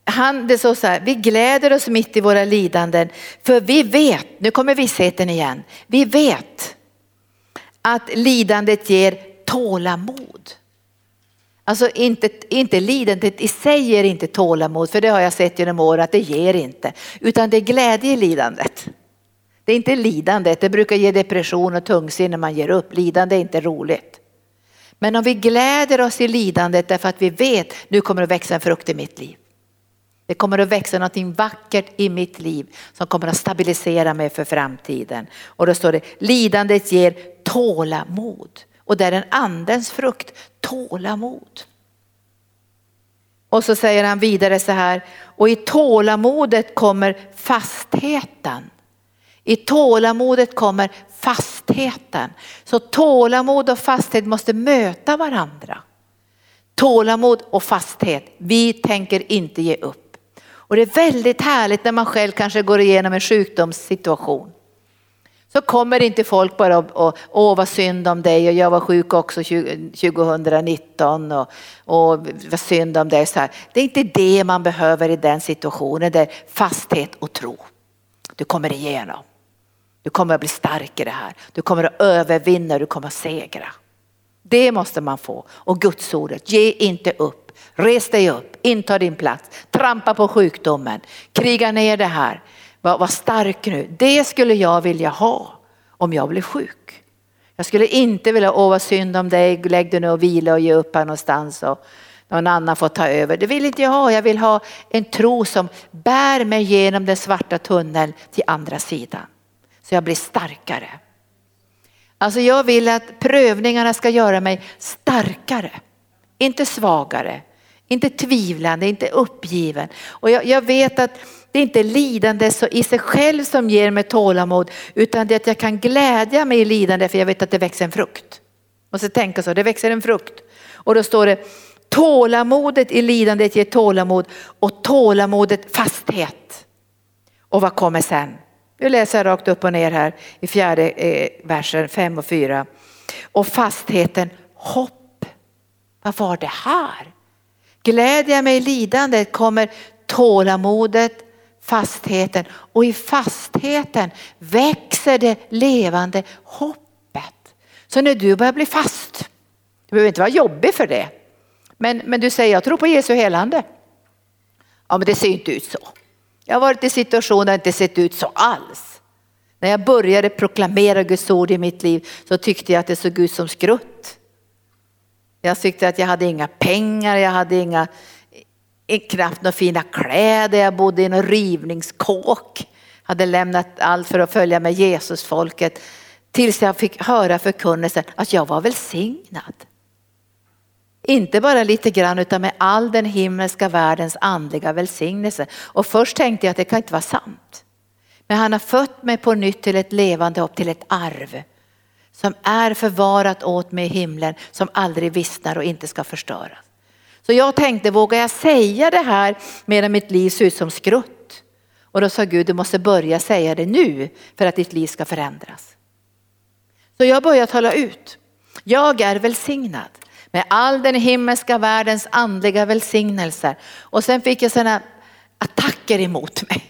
Han, det står så här, vi gläder oss mitt i våra lidanden för vi vet, nu kommer vissheten igen, vi vet att lidandet ger tålamod. Alltså inte, inte lidandet i sig ger inte tålamod, för det har jag sett genom åren att det ger inte. Utan det är glädje i lidandet. Det är inte lidandet, det brukar ge depression och tungsinne när man ger upp. Lidande är inte roligt. Men om vi gläder oss i lidandet därför att vi vet nu kommer det växa en frukt i mitt liv. Det kommer att växa någonting vackert i mitt liv som kommer att stabilisera mig för framtiden. Och då står det lidandet ger tålamod. Och det är en andens frukt, tålamod. Och så säger han vidare så här, och i tålamodet kommer fastheten. I tålamodet kommer fastheten. Så tålamod och fasthet måste möta varandra. Tålamod och fasthet, vi tänker inte ge upp. Och det är väldigt härligt när man själv kanske går igenom en sjukdomssituation. Så kommer inte folk bara och, åh vad synd om dig och jag var sjuk också 2019 och, och vad synd om dig. Så här. Det är inte det man behöver i den situationen, det är fasthet och tro. Du kommer igenom. Du kommer att bli stark i det här. Du kommer att övervinna, du kommer att segra. Det måste man få. Och Guds ordet, ge inte upp. Res dig upp, inta din plats, trampa på sjukdomen, kriga ner det här. Var, var stark nu. Det skulle jag vilja ha om jag blev sjuk. Jag skulle inte vilja, åh vad synd om dig, lägg dig nu och vila och ge upp här någonstans och någon annan får ta över. Det vill inte jag ha. Jag vill ha en tro som bär mig genom den svarta tunneln till andra sidan. Så jag blir starkare. Alltså jag vill att prövningarna ska göra mig starkare, inte svagare, inte tvivlande, inte uppgiven. Och jag, jag vet att det är inte lidande i sig själv som ger mig tålamod utan det är att jag kan glädja mig i lidande för jag vet att det växer en frukt. Och så tänka så, det växer en frukt. Och då står det tålamodet i lidandet ger tålamod och tålamodet fasthet. Och vad kommer sen? Nu läser jag rakt upp och ner här i fjärde eh, versen 5 och 4. Och fastheten hopp. Vad var det här? Glädjer mig i lidandet kommer tålamodet, fastheten och i fastheten växer det levande hoppet. Så när du börjar bli fast, du behöver inte vara jobbig för det, men, men du säger jag tror på Jesu helande. Ja men det ser inte ut så. Jag har varit i situationer där det inte sett ut så alls. När jag började proklamera Guds ord i mitt liv så tyckte jag att det såg ut som skrutt. Jag tyckte att jag hade inga pengar, jag hade inga, knappt några fina kläder, jag bodde i en rivningskåk. Hade lämnat allt för att följa med Jesusfolket. Tills jag fick höra förkunnelsen att jag var välsignad. Inte bara lite grann utan med all den himmelska världens andliga välsignelse. Och först tänkte jag att det kan inte vara sant. Men han har fött mig på nytt till ett levande hopp, till ett arv. Som är förvarat åt mig i himlen, som aldrig vissnar och inte ska förstöras. Så jag tänkte, vågar jag säga det här medan mitt liv ser ut som skrutt? Och då sa Gud, du måste börja säga det nu för att ditt liv ska förändras. Så jag började tala ut. Jag är välsignad med all den himmelska världens andliga välsignelser. Och sen fick jag sådana attacker emot mig.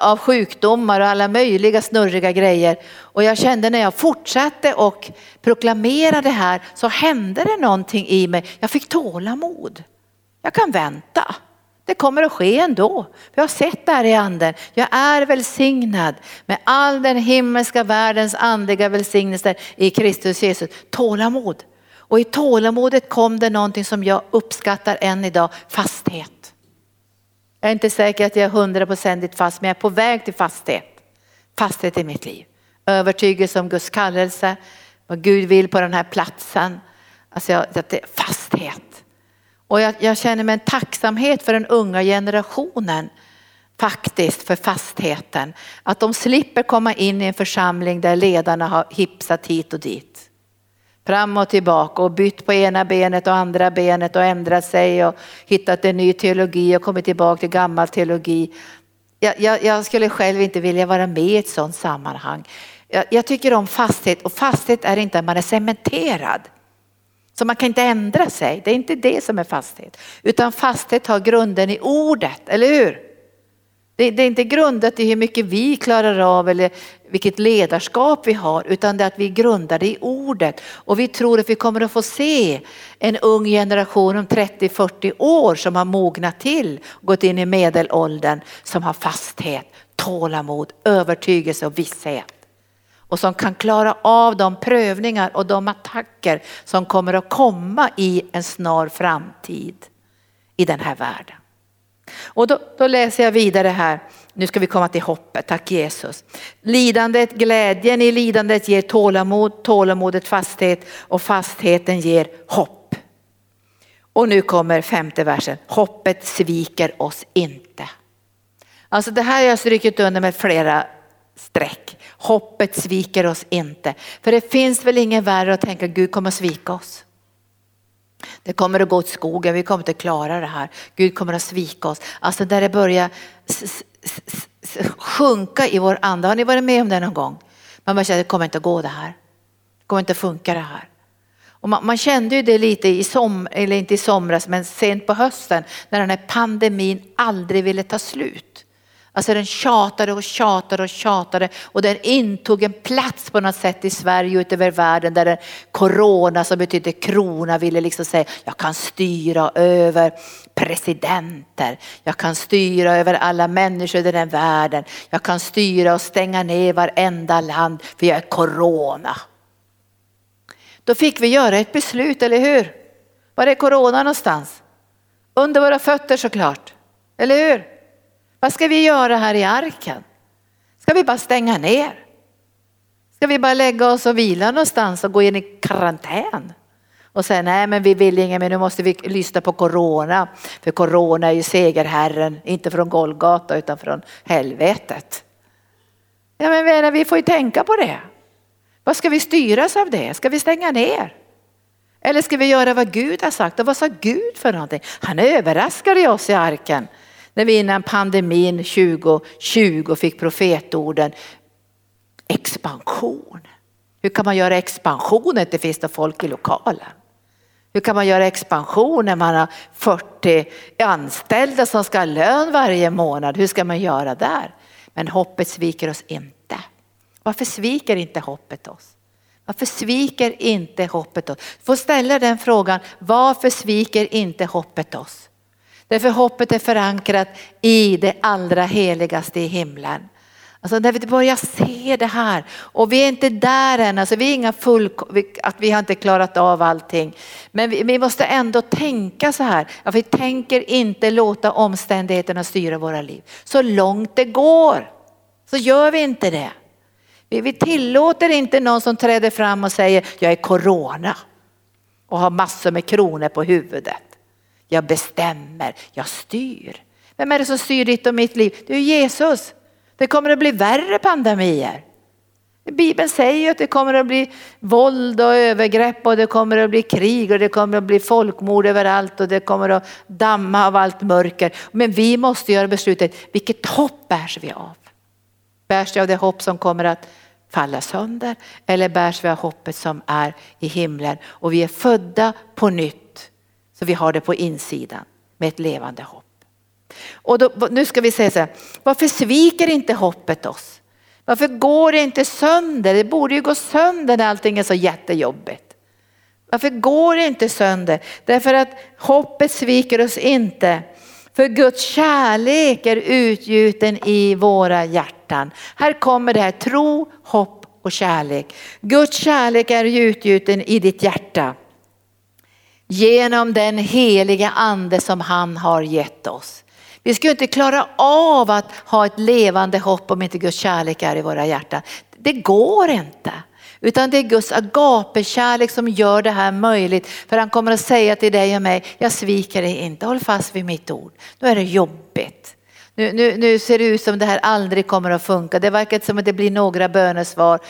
Av sjukdomar och alla möjliga snurriga grejer. Och jag kände när jag fortsatte och proklamerade det här så hände det någonting i mig. Jag fick tålamod. Jag kan vänta. Det kommer att ske ändå. Jag har sett det här i anden. Jag är välsignad med all den himmelska världens andliga välsignelser i Kristus Jesus. Tålamod. Och i tålamodet kom det någonting som jag uppskattar än idag, fasthet. Jag är inte säker att jag är hundraprocentigt fast men jag är på väg till fasthet. Fasthet i mitt liv. Övertygelse om Guds kallelse, vad Gud vill på den här platsen. Alltså jag, det är fasthet. Och jag, jag känner mig en tacksamhet för den unga generationen faktiskt för fastheten. Att de slipper komma in i en församling där ledarna har hipsat hit och dit. Fram och tillbaka och bytt på ena benet och andra benet och ändrat sig och hittat en ny teologi och kommit tillbaka till gammal teologi. Jag, jag, jag skulle själv inte vilja vara med i ett sådant sammanhang. Jag, jag tycker om fasthet och fasthet är inte att man är cementerad. Så man kan inte ändra sig, det är inte det som är fasthet. Utan fasthet har grunden i ordet, eller hur? Det, det, är inte grundat i hur mycket vi klarar av eller vilket ledarskap vi har utan det är att vi grundar det i ordet. Och vi tror att vi kommer att få se en ung generation om 30-40 år som har mognat till, gått in i medelåldern, som har fasthet, tålamod, övertygelse och visshet. Och som kan klara av de prövningar och de attacker som kommer att komma i en snar framtid i den här världen. Och då, då, läser jag vidare här, nu ska vi komma till hoppet, tack Jesus. Lidandet, glädjen i lidandet ger tålamod, tålamodet fasthet och fastheten ger hopp. Och nu kommer femte versen, hoppet sviker oss inte. Alltså det här har jag strukit under med flera streck. Hoppet sviker oss inte. För det finns väl ingen värre att tänka Gud kommer att svika oss. Det kommer att gå åt skogen, vi kommer inte klara det här. Gud kommer att svika oss. Alltså där det börjar sjunka i vår ande. Har ni varit med om det någon gång? Man bara känner, det kommer inte att gå det här. Det kommer inte att funka det här. Och man, man, kände ju det lite i som, eller inte i somras, men sent på hösten när den här pandemin aldrig ville ta slut. Alltså den tjatade och tjatade och tjatade och den intog en plats på något sätt i Sverige och utöver världen där den corona som betyder krona ville liksom säga jag kan styra över presidenter, jag kan styra över alla människor i den här världen, jag kan styra och stänga ner varenda land för jag är corona. Då fick vi göra ett beslut, eller hur? Var är corona någonstans? Under våra fötter såklart, eller hur? Vad ska vi göra här i arken? Ska vi bara stänga ner? Ska vi bara lägga oss och vila någonstans och gå in i karantän? Och säga nej men vi vill inget men nu måste vi lyssna på corona. För corona är ju segerherren, inte från Golgata utan från helvetet. Ja men vänner, vi får ju tänka på det. Vad ska vi styras av det? Ska vi stänga ner? Eller ska vi göra vad Gud har sagt? Och vad sa Gud för någonting? Han överraskade oss i arken när vi innan pandemin 2020 fick profetorden expansion. Hur kan man göra expansion när det finns folk i lokalen? Hur kan man göra expansion när man har 40 anställda som ska ha lön varje månad? Hur ska man göra där? Men hoppet sviker oss inte. Varför sviker inte hoppet oss? Varför sviker inte hoppet oss? Får ställa den frågan, varför sviker inte hoppet oss? Därför hoppet är förankrat i det allra heligaste i himlen. Alltså när vi börjar se det här och vi är inte där än, alltså vi är inga full, att vi har inte klarat av allting. Men vi, vi måste ändå tänka så här, att vi tänker inte låta omständigheterna styra våra liv. Så långt det går så gör vi inte det. Vi, vi tillåter inte någon som träder fram och säger jag är corona och har massor med kronor på huvudet. Jag bestämmer, jag styr. Vem är det som styr ditt och mitt liv? Det är Jesus. Det kommer att bli värre pandemier. Bibeln säger ju att det kommer att bli våld och övergrepp och det kommer att bli krig och det kommer att bli folkmord överallt och det kommer att damma av allt mörker. Men vi måste göra beslutet, vilket hopp bärs vi av? Bärs vi av det hopp som kommer att falla sönder eller bärs vi av hoppet som är i himlen och vi är födda på nytt så vi har det på insidan med ett levande hopp. Och då, nu ska vi säga så här, varför sviker inte hoppet oss? Varför går det inte sönder? Det borde ju gå sönder när allting är så jättejobbigt. Varför går det inte sönder? Därför att hoppet sviker oss inte. För Guds kärlek är utgjuten i våra hjärtan. Här kommer det här tro, hopp och kärlek. Guds kärlek är utgjuten i ditt hjärta. Genom den heliga ande som han har gett oss. Vi skulle inte klara av att ha ett levande hopp om inte Guds kärlek är i våra hjärtan. Det går inte. Utan det är Guds agape-kärlek som gör det här möjligt. För han kommer att säga till dig och mig, jag sviker dig inte, håll fast vid mitt ord. Nu är det jobbigt. Nu, nu, nu ser det ut som det här aldrig kommer att funka. Det verkar som att det blir några bönesvar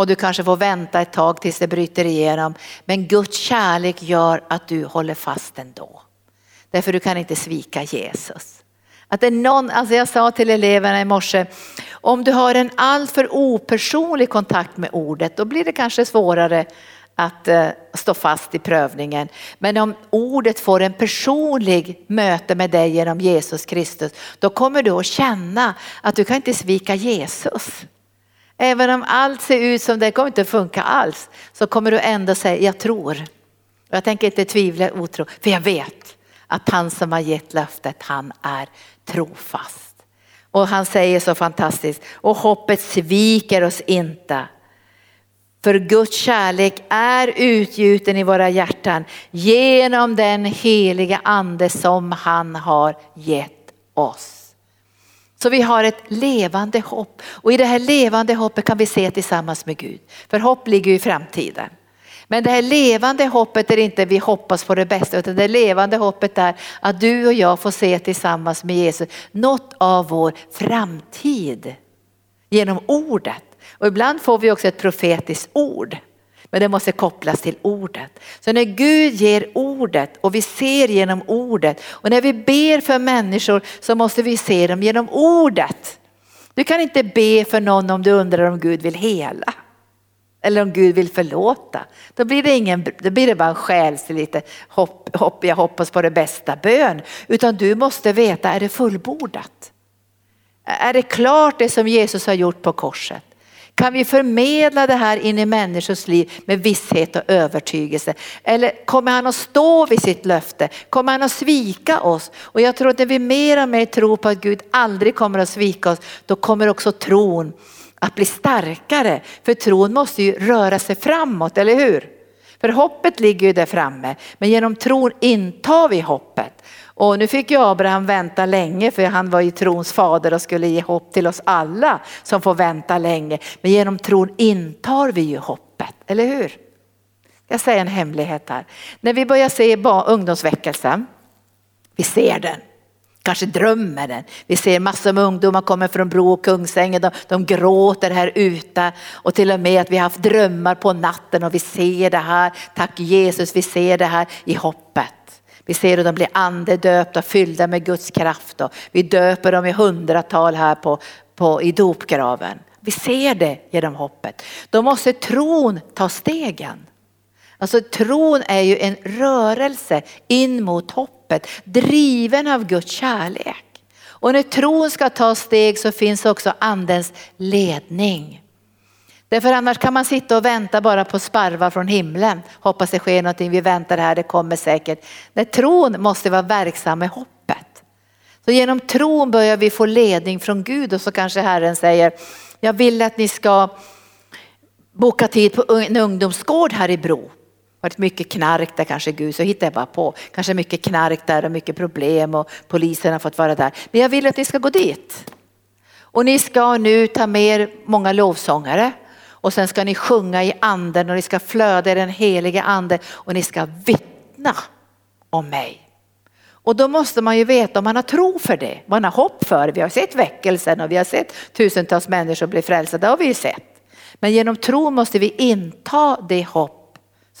och du kanske får vänta ett tag tills det bryter igenom. Men Guds kärlek gör att du håller fast ändå. Därför du kan inte svika Jesus. Att det är någon, alltså jag sa till eleverna i morse, om du har en alltför opersonlig kontakt med ordet då blir det kanske svårare att eh, stå fast i prövningen. Men om ordet får en personlig möte med dig genom Jesus Kristus då kommer du att känna att du kan inte svika Jesus. Även om allt ser ut som det kommer inte funka alls så kommer du ändå säga jag tror. Jag tänker inte tvivla otro för jag vet att han som har gett löftet han är trofast. Och han säger så fantastiskt, och hoppet sviker oss inte. För Guds kärlek är utgjuten i våra hjärtan genom den heliga ande som han har gett oss. Så vi har ett levande hopp och i det här levande hoppet kan vi se tillsammans med Gud. För hopp ligger i framtiden. Men det här levande hoppet är inte vi hoppas på det bästa utan det levande hoppet är att du och jag får se tillsammans med Jesus något av vår framtid genom ordet. Och ibland får vi också ett profetiskt ord. Men det måste kopplas till ordet. Så när Gud ger ordet och vi ser genom ordet och när vi ber för människor så måste vi se dem genom ordet. Du kan inte be för någon om du undrar om Gud vill hela. Eller om Gud vill förlåta. Då blir det, ingen, då blir det bara en själslig lite hopp, hopp, jag hoppas på det bästa bön. Utan du måste veta, är det fullbordat? Är det klart det som Jesus har gjort på korset? Kan vi förmedla det här in i människors liv med visshet och övertygelse? Eller kommer han att stå vid sitt löfte? Kommer han att svika oss? Och jag tror att när vi mer och mer tror på att Gud aldrig kommer att svika oss, då kommer också tron att bli starkare. För tron måste ju röra sig framåt, eller hur? För hoppet ligger ju där framme, men genom tron intar vi hoppet. Och nu fick ju Abraham vänta länge för han var ju trons fader och skulle ge hopp till oss alla som får vänta länge. Men genom tron intar vi ju hoppet, eller hur? Jag säger en hemlighet här. När vi börjar se ungdomsväckelsen, vi ser den, kanske drömmer den. Vi ser massor med ungdomar kommer från Bro och Kungsängen, de, de gråter här ute och till och med att vi har haft drömmar på natten och vi ser det här, tack Jesus, vi ser det här i hoppet. Vi ser hur de blir andedöpta, fyllda med Guds kraft och vi döper dem i hundratal här på, på, i dopgraven. Vi ser det genom hoppet. Då måste tron ta stegen. Alltså tron är ju en rörelse in mot hoppet, driven av Guds kärlek. Och när tron ska ta steg så finns också andens ledning. Därför annars kan man sitta och vänta bara på sparvar från himlen. Hoppas det sker någonting, vi väntar här, det kommer säkert. När tron måste vara verksam med hoppet. Så genom tron börjar vi få ledning från Gud och så kanske Herren säger, jag vill att ni ska boka tid på en ungdomsgård här i Bro varit mycket knark där kanske Gud, så hittar jag bara på. Kanske mycket knark där och mycket problem och polisen har fått vara där. Men jag vill att ni ska gå dit. Och ni ska nu ta med er många lovsångare och sen ska ni sjunga i anden och ni ska flöda i den helige ande och ni ska vittna om mig. Och då måste man ju veta om man har tro för det, man har hopp för det. Vi har sett väckelsen och vi har sett tusentals människor bli frälsta, det har vi ju sett. Men genom tro måste vi inta det hopp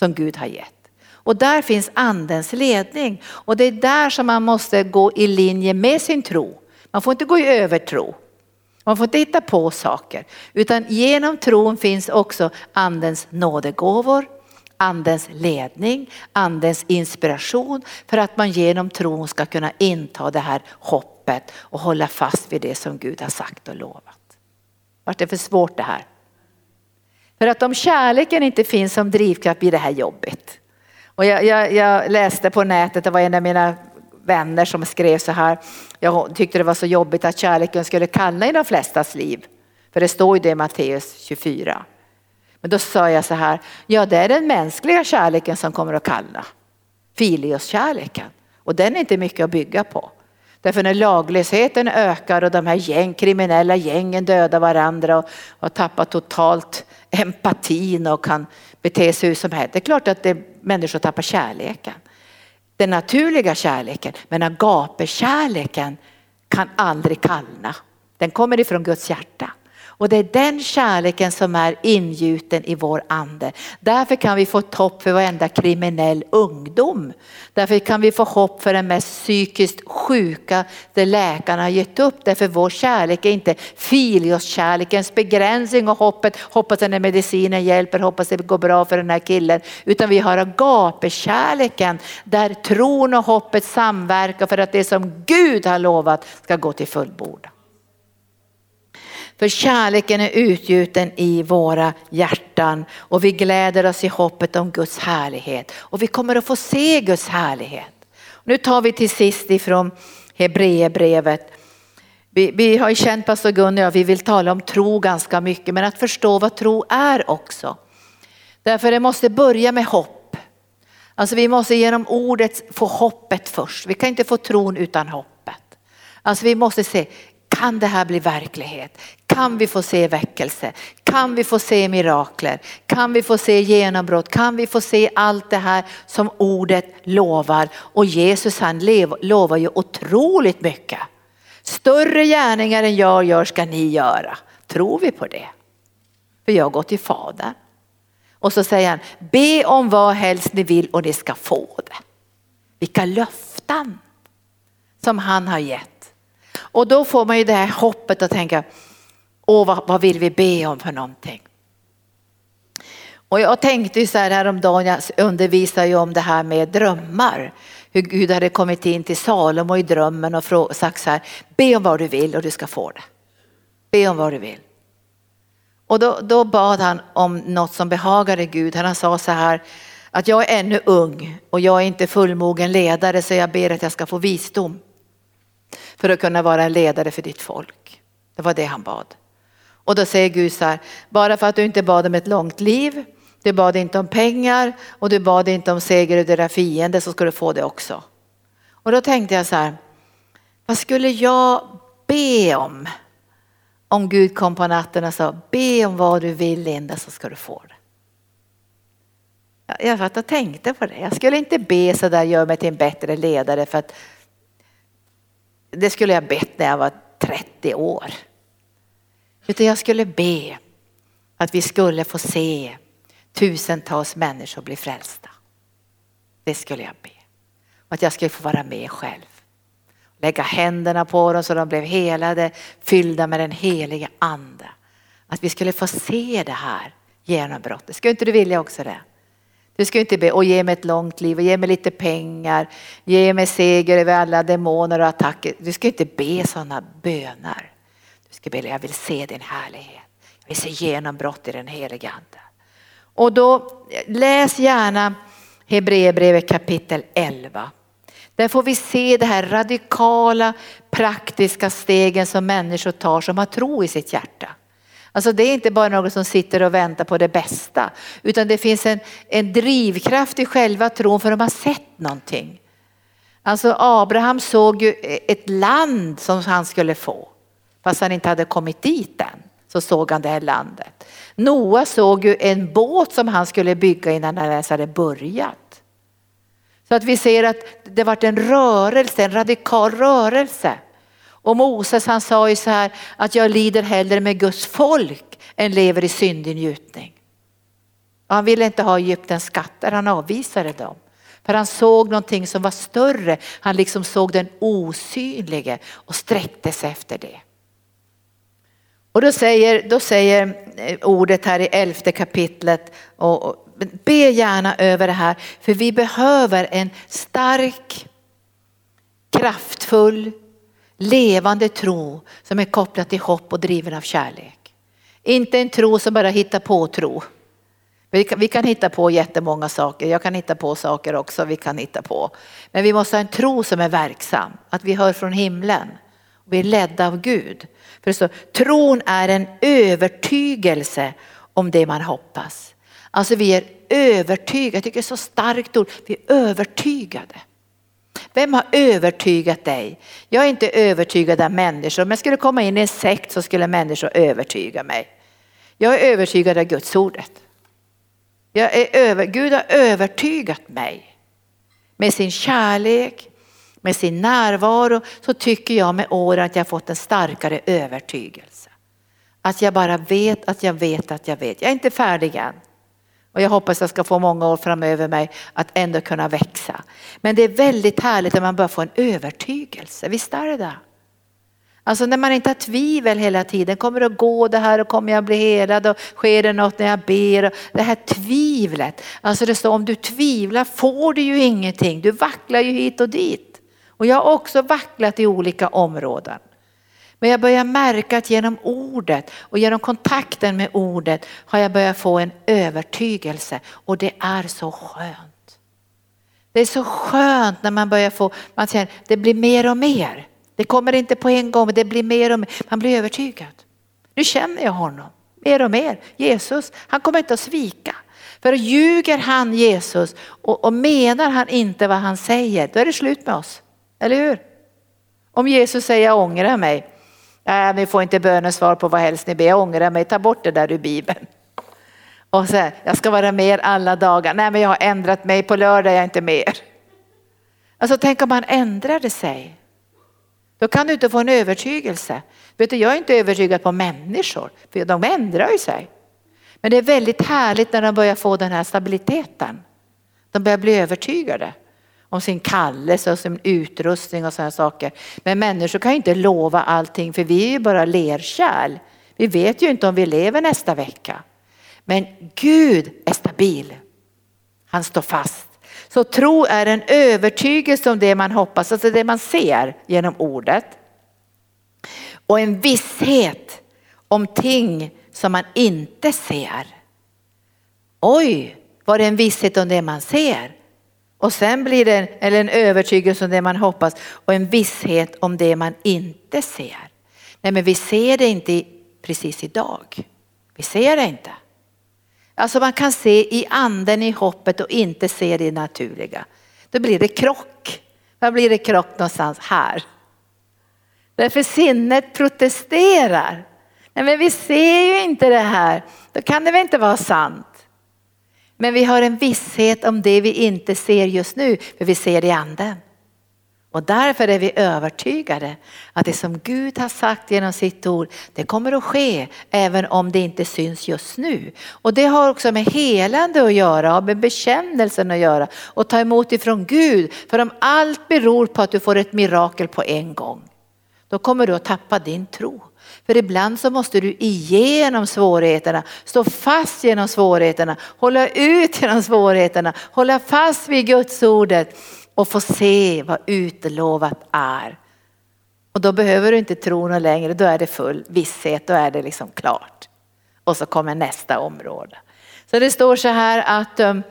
som Gud har gett. Och där finns andens ledning och det är där som man måste gå i linje med sin tro. Man får inte gå i övertro. Man får inte hitta på saker utan genom tron finns också andens nådegåvor, andens ledning, andens inspiration för att man genom tron ska kunna inta det här hoppet och hålla fast vid det som Gud har sagt och lovat. Vart det för svårt det här? För att om kärleken inte finns som drivkraft blir det här jobbigt. Och jag, jag, jag läste på nätet, det var en av mina vänner som skrev så här. Jag tyckte det var så jobbigt att kärleken skulle kallna i de flestas liv. För det står ju det i Matteus 24. Men då sa jag så här, ja det är den mänskliga kärleken som kommer att kallna. filioskärleken, Och den är inte mycket att bygga på. Därför när laglösheten ökar och de här gäng, kriminella gängen dödar varandra och och tappar totalt empatin och kan bete sig hur som helst. Det är klart att det, människor tappar kärleken. Den naturliga kärleken, men agape-kärleken kan aldrig kallna. Den kommer ifrån Guds hjärta. Och det är den kärleken som är ingjuten i vår ande. Därför kan vi få ett hopp för varenda kriminell ungdom. Därför kan vi få hopp för den mest psykiskt sjuka där läkarna har gett upp. Därför vår kärlek är inte filioskärlekens begränsning och hoppet, hoppas att den medicinen hjälper, hoppas det går bra för den här killen. Utan vi har agapekärleken där tron och hoppet samverkar för att det som Gud har lovat ska gå till fullbordan. För kärleken är utgjuten i våra hjärtan och vi gläder oss i hoppet om Guds härlighet. Och vi kommer att få se Guds härlighet. Nu tar vi till sist ifrån Hebreerbrevet. Vi, vi har ju känt pastor Gunnar och vi vill tala om tro ganska mycket men att förstå vad tro är också. Därför det måste börja med hopp. Alltså vi måste genom ordet få hoppet först. Vi kan inte få tron utan hoppet. Alltså vi måste se, kan det här bli verklighet? Kan vi få se väckelse? Kan vi få se mirakler? Kan vi få se genombrott? Kan vi få se allt det här som ordet lovar? Och Jesus han lovar ju otroligt mycket. Större gärningar än jag gör ska ni göra. Tror vi på det? För jag går till Fadern. Och så säger han, be om vad helst ni vill och ni ska få det. Vilka löften som han har gett. Och då får man ju det här hoppet att tänka, åh vad, vad vill vi be om för någonting? Och jag tänkte ju så här häromdagen, jag undervisar ju om det här med drömmar. Hur Gud hade kommit in till Salomo i drömmen och sagt så här, be om vad du vill och du ska få det. Be om vad du vill. Och då, då bad han om något som behagade Gud. Han sa så här, att jag är ännu ung och jag är inte fullmogen ledare så jag ber att jag ska få visdom för att kunna vara en ledare för ditt folk. Det var det han bad. Och då säger Gud så här, bara för att du inte bad om ett långt liv, du bad inte om pengar och du bad inte om seger över dina fiender så ska du få det också. Och då tänkte jag så här, vad skulle jag be om? Om Gud kom på natten och sa, be om vad du vill Linda så ska du få det. Jag satt och tänkte på det. Jag skulle inte be så där, gör mig till en bättre ledare för att det skulle jag bett när jag var 30 år. Utan jag skulle be att vi skulle få se tusentals människor bli frälsta. Det skulle jag be. Och att jag skulle få vara med själv. Lägga händerna på dem så de blev helade, fyllda med den heliga ande. Att vi skulle få se det här genombrottet. Skulle inte du vilja också det? Du ska inte be och ge mig ett långt liv och ge mig lite pengar, ge mig seger över alla demoner och attacker. Du ska inte be sådana böner. Du ska be, jag vill se din härlighet. Jag vill se genombrott i den heliga ande. Och då läs gärna Hebreerbrevet kapitel 11. Där får vi se det här radikala praktiska stegen som människor tar som har tro i sitt hjärta. Alltså det är inte bara något som sitter och väntar på det bästa utan det finns en, en drivkraft i själva tron för de har sett någonting. Alltså Abraham såg ju ett land som han skulle få fast han inte hade kommit dit än så såg han det här landet. Noa såg ju en båt som han skulle bygga innan han ens hade börjat. Så att vi ser att det varit en rörelse, en radikal rörelse. Och Moses han sa ju så här att jag lider hellre med Guds folk än lever i syndig njutning. Och han ville inte ha Egyptens skatter, han avvisade dem. För han såg någonting som var större, han liksom såg den osynlige och sträckte sig efter det. Och då säger, då säger eh, ordet här i elfte kapitlet, och, och, be gärna över det här, för vi behöver en stark, kraftfull, levande tro som är kopplad till hopp och driven av kärlek. Inte en tro som bara hittar på tro. Vi kan, vi kan hitta på jättemånga saker, jag kan hitta på saker också, vi kan hitta på. Men vi måste ha en tro som är verksam, att vi hör från himlen. Vi är ledda av Gud. För så, tron är en övertygelse om det man hoppas. Alltså vi är övertygade, jag tycker det är så starkt ord, vi är övertygade. Vem har övertygat dig? Jag är inte övertygad av människor. Om jag skulle komma in i en sekt så skulle människor övertyga mig. Jag är övertygad av Guds ordet. Jag är över, Gud har övertygat mig med sin kärlek, med sin närvaro så tycker jag med åren att jag fått en starkare övertygelse. Att jag bara vet att jag vet att jag vet. Jag är inte färdig än. Och jag hoppas jag ska få många år framöver mig att ändå kunna växa. Men det är väldigt härligt när man börjar få en övertygelse. Visst är det det? Alltså när man inte har tvivel hela tiden, kommer det att gå det här och kommer jag bli helad och sker det något när jag ber? Det här tvivlet, alltså det står om du tvivlar får du ju ingenting, du vacklar ju hit och dit. Och jag har också vacklat i olika områden. Men jag börjar märka att genom ordet och genom kontakten med ordet har jag börjat få en övertygelse och det är så skönt. Det är så skönt när man börjar få, man känner det blir mer och mer. Det kommer inte på en gång, men det blir mer och mer. Man blir övertygad. Nu känner jag honom mer och mer. Jesus, han kommer inte att svika. För ljuger han Jesus och, och menar han inte vad han säger, då är det slut med oss. Eller hur? Om Jesus säger jag ångrar mig. Nej, ni får inte bönesvar på vad helst ni ber. Jag ångrar mig. Ta bort det där ur Bibeln. Och så jag ska vara med er alla dagar. Nej, men jag har ändrat mig. På lördag är jag inte mer. Alltså tänk om man ändrade sig. Då kan du inte få en övertygelse. Vet du, jag är inte övertygad på människor, för de ändrar ju sig. Men det är väldigt härligt när de börjar få den här stabiliteten. De börjar bli övertygade om sin kallelse och sin utrustning och sådana saker. Men människor kan ju inte lova allting för vi är ju bara lerkärl. Vi vet ju inte om vi lever nästa vecka. Men Gud är stabil. Han står fast. Så tro är en övertygelse om det man hoppas, alltså det man ser genom ordet. Och en visshet om ting som man inte ser. Oj, var det en visshet om det man ser? Och sen blir det en, eller en övertygelse om det man hoppas och en visshet om det man inte ser. Nej men vi ser det inte precis idag. Vi ser det inte. Alltså man kan se i anden i hoppet och inte se det naturliga. Då blir det krock. Var blir det krock någonstans? Här. Därför sinnet protesterar. Nej men vi ser ju inte det här. Då kan det väl inte vara sant. Men vi har en visshet om det vi inte ser just nu, för vi ser det i anden. Och därför är vi övertygade att det som Gud har sagt genom sitt ord, det kommer att ske även om det inte syns just nu. Och det har också med helande att göra och med bekännelsen att göra och ta emot ifrån Gud. För om allt beror på att du får ett mirakel på en gång, då kommer du att tappa din tro. För ibland så måste du igenom svårigheterna, stå fast genom svårigheterna, hålla ut genom svårigheterna, hålla fast vid Guds ordet och få se vad utlovat är. Och då behöver du inte tro något längre, då är det full visshet, då är det liksom klart. Och så kommer nästa område. Så det står så här att um,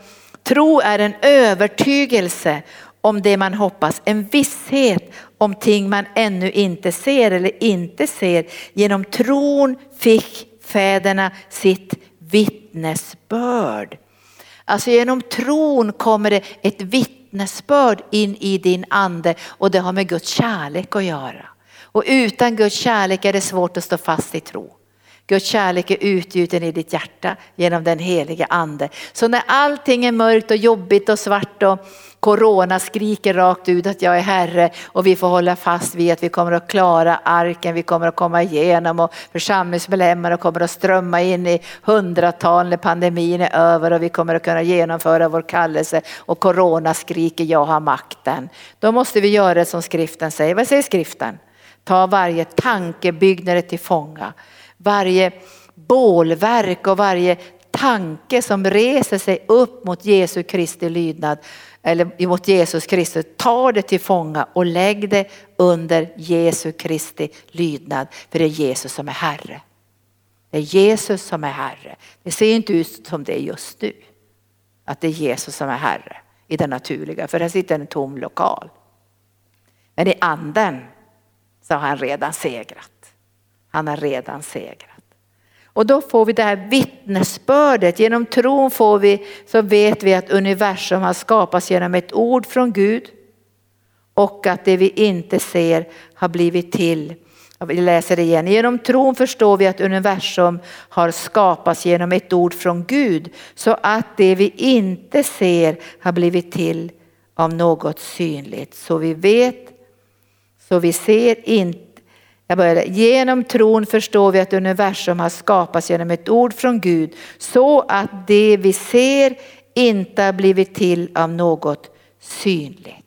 tro är en övertygelse om det man hoppas, en visshet om ting man ännu inte ser eller inte ser. Genom tron fick fäderna sitt vittnesbörd. Alltså genom tron kommer det ett vittnesbörd in i din ande och det har med Guds kärlek att göra. Och utan Guds kärlek är det svårt att stå fast i tro. Guds kärlek är utgjuten i ditt hjärta genom den helige ande. Så när allting är mörkt och jobbigt och svart och corona skriker rakt ut att jag är Herre och vi får hålla fast vid att vi kommer att klara arken, vi kommer att komma igenom och församlingsmedlemmar kommer att strömma in i hundratal när pandemin är över och vi kommer att kunna genomföra vår kallelse och corona skriker jag har makten. Då måste vi göra som skriften säger. Vad säger skriften? Ta varje tankebyggnad till fånga varje bålverk och varje tanke som reser sig upp mot Jesu Kristi lydnad eller mot Jesus Kristus, ta det till fånga och lägg det under Jesu Kristi lydnad. För det är Jesus som är Herre. Det är Jesus som är Herre. Det ser inte ut som det är just nu. Att det är Jesus som är Herre i det naturliga, för här sitter en tom lokal. Men i anden så har han redan segrat. Han har redan segrat. Och då får vi det här vittnesbördet. Genom tron får vi, så vet vi att universum har skapats genom ett ord från Gud. Och att det vi inte ser har blivit till. Vi läser det igen. Genom tron förstår vi att universum har skapats genom ett ord från Gud. Så att det vi inte ser har blivit till av något synligt. Så vi vet, så vi ser inte jag började. Genom tron förstår vi att universum har skapats genom ett ord från Gud så att det vi ser inte har blivit till av något synligt.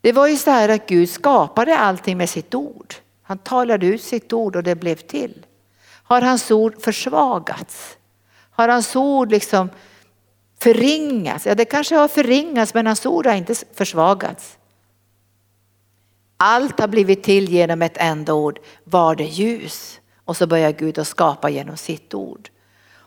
Det var ju så här att Gud skapade allting med sitt ord. Han talade ut sitt ord och det blev till. Har hans ord försvagats? Har hans ord liksom förringats? Ja, det kanske har förringats men hans ord har inte försvagats. Allt har blivit till genom ett enda ord, var det ljus. Och så börjar Gud att skapa genom sitt ord.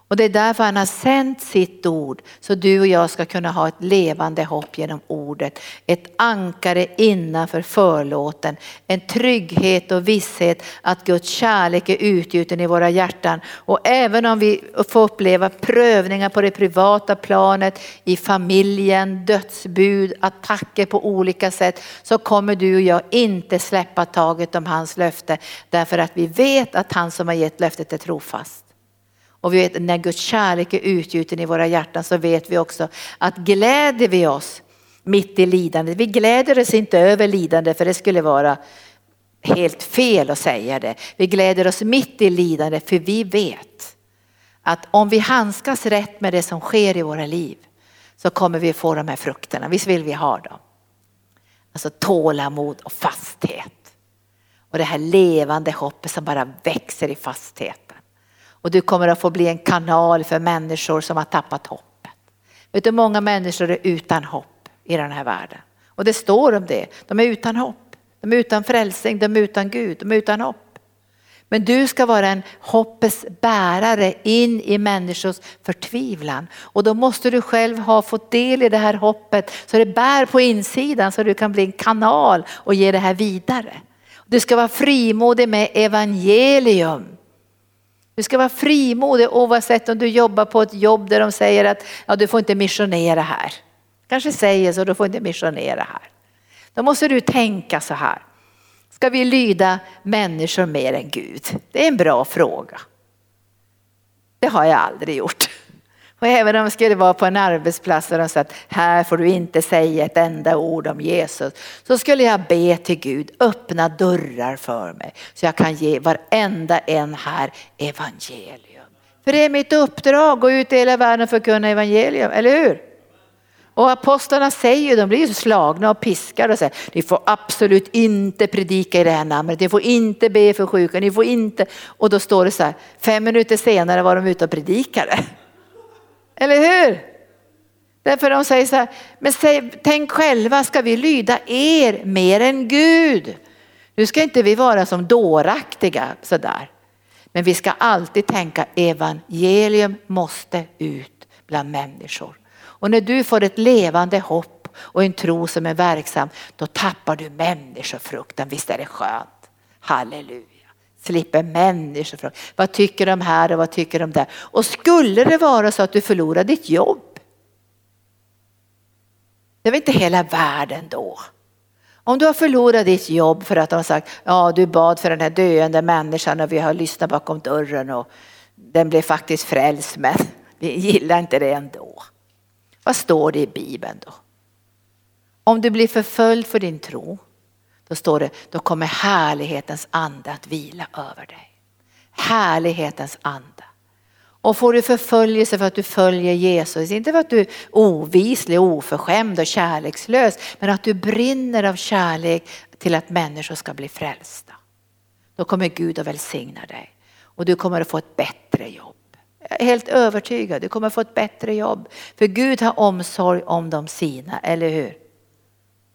Och det är därför han har sänt sitt ord så du och jag ska kunna ha ett levande hopp genom ordet. Ett ankare innanför förlåten, en trygghet och visshet att Guds kärlek är utgjuten i våra hjärtan. Och även om vi får uppleva prövningar på det privata planet, i familjen, dödsbud, attacker på olika sätt så kommer du och jag inte släppa taget om hans löfte därför att vi vet att han som har gett löftet är trofast. Och vi vet när Guds kärlek är utgjuten i våra hjärtan så vet vi också att gläder vi oss mitt i lidandet. Vi gläder oss inte över lidande för det skulle vara helt fel att säga det. Vi gläder oss mitt i lidande för vi vet att om vi handskas rätt med det som sker i våra liv så kommer vi få de här frukterna. Visst vill vi ha dem? Alltså tålamod och fasthet. Och det här levande hoppet som bara växer i fasthet. Och du kommer att få bli en kanal för människor som har tappat hoppet. Vet du, många människor är utan hopp i den här världen. Och det står om det. De är utan hopp. De är utan frälsning, de är utan Gud, de är utan hopp. Men du ska vara en hoppets bärare in i människors förtvivlan. Och då måste du själv ha fått del i det här hoppet så det bär på insidan så du kan bli en kanal och ge det här vidare. Du ska vara frimodig med evangelium. Du ska vara frimodig oavsett om du jobbar på ett jobb där de säger att ja, du får inte missionera här. Kanske säger så, du får inte missionera här. Då måste du tänka så här. Ska vi lyda människor mer än Gud? Det är en bra fråga. Det har jag aldrig gjort. Och även om de skulle vara på en arbetsplats och de sa att här får du inte säga ett enda ord om Jesus. Så skulle jag be till Gud, öppna dörrar för mig så jag kan ge varenda en här evangelium. För det är mitt uppdrag, att gå ut i hela världen för att kunna evangelium, eller hur? Och apostlarna säger, de blir ju slagna och piskade och säger, ni får absolut inte predika i det här namnet, ni får inte be för sjuka, ni får inte. Och då står det så här, fem minuter senare var de ute och predikade. Eller hur? Därför de säger så här, men säg, tänk själva, ska vi lyda er mer än Gud? Nu ska inte vi vara som dåraktiga sådär. Men vi ska alltid tänka evangelium måste ut bland människor. Och när du får ett levande hopp och en tro som är verksam, då tappar du människofrukten. Visst är det skönt? Halleluja. Slipper människor fråga Vad tycker de här och vad tycker de där? Och skulle det vara så att du förlorar ditt jobb, det är väl inte hela världen då? Om du har förlorat ditt jobb för att de har sagt, ja du bad för den här döende människan och vi har lyssnat bakom dörren och den blev faktiskt frälst men vi gillar inte det ändå. Vad står det i Bibeln då? Om du blir förföljd för din tro, då står det, då kommer härlighetens ande att vila över dig. Härlighetens ande. Och får du förföljelse för att du följer Jesus, inte för att du är ovislig, oförskämd och kärlekslös, men att du brinner av kärlek till att människor ska bli frälsta. Då kommer Gud att välsigna dig och du kommer att få ett bättre jobb. Jag är helt övertygad, du kommer att få ett bättre jobb. För Gud har omsorg om de sina, eller hur?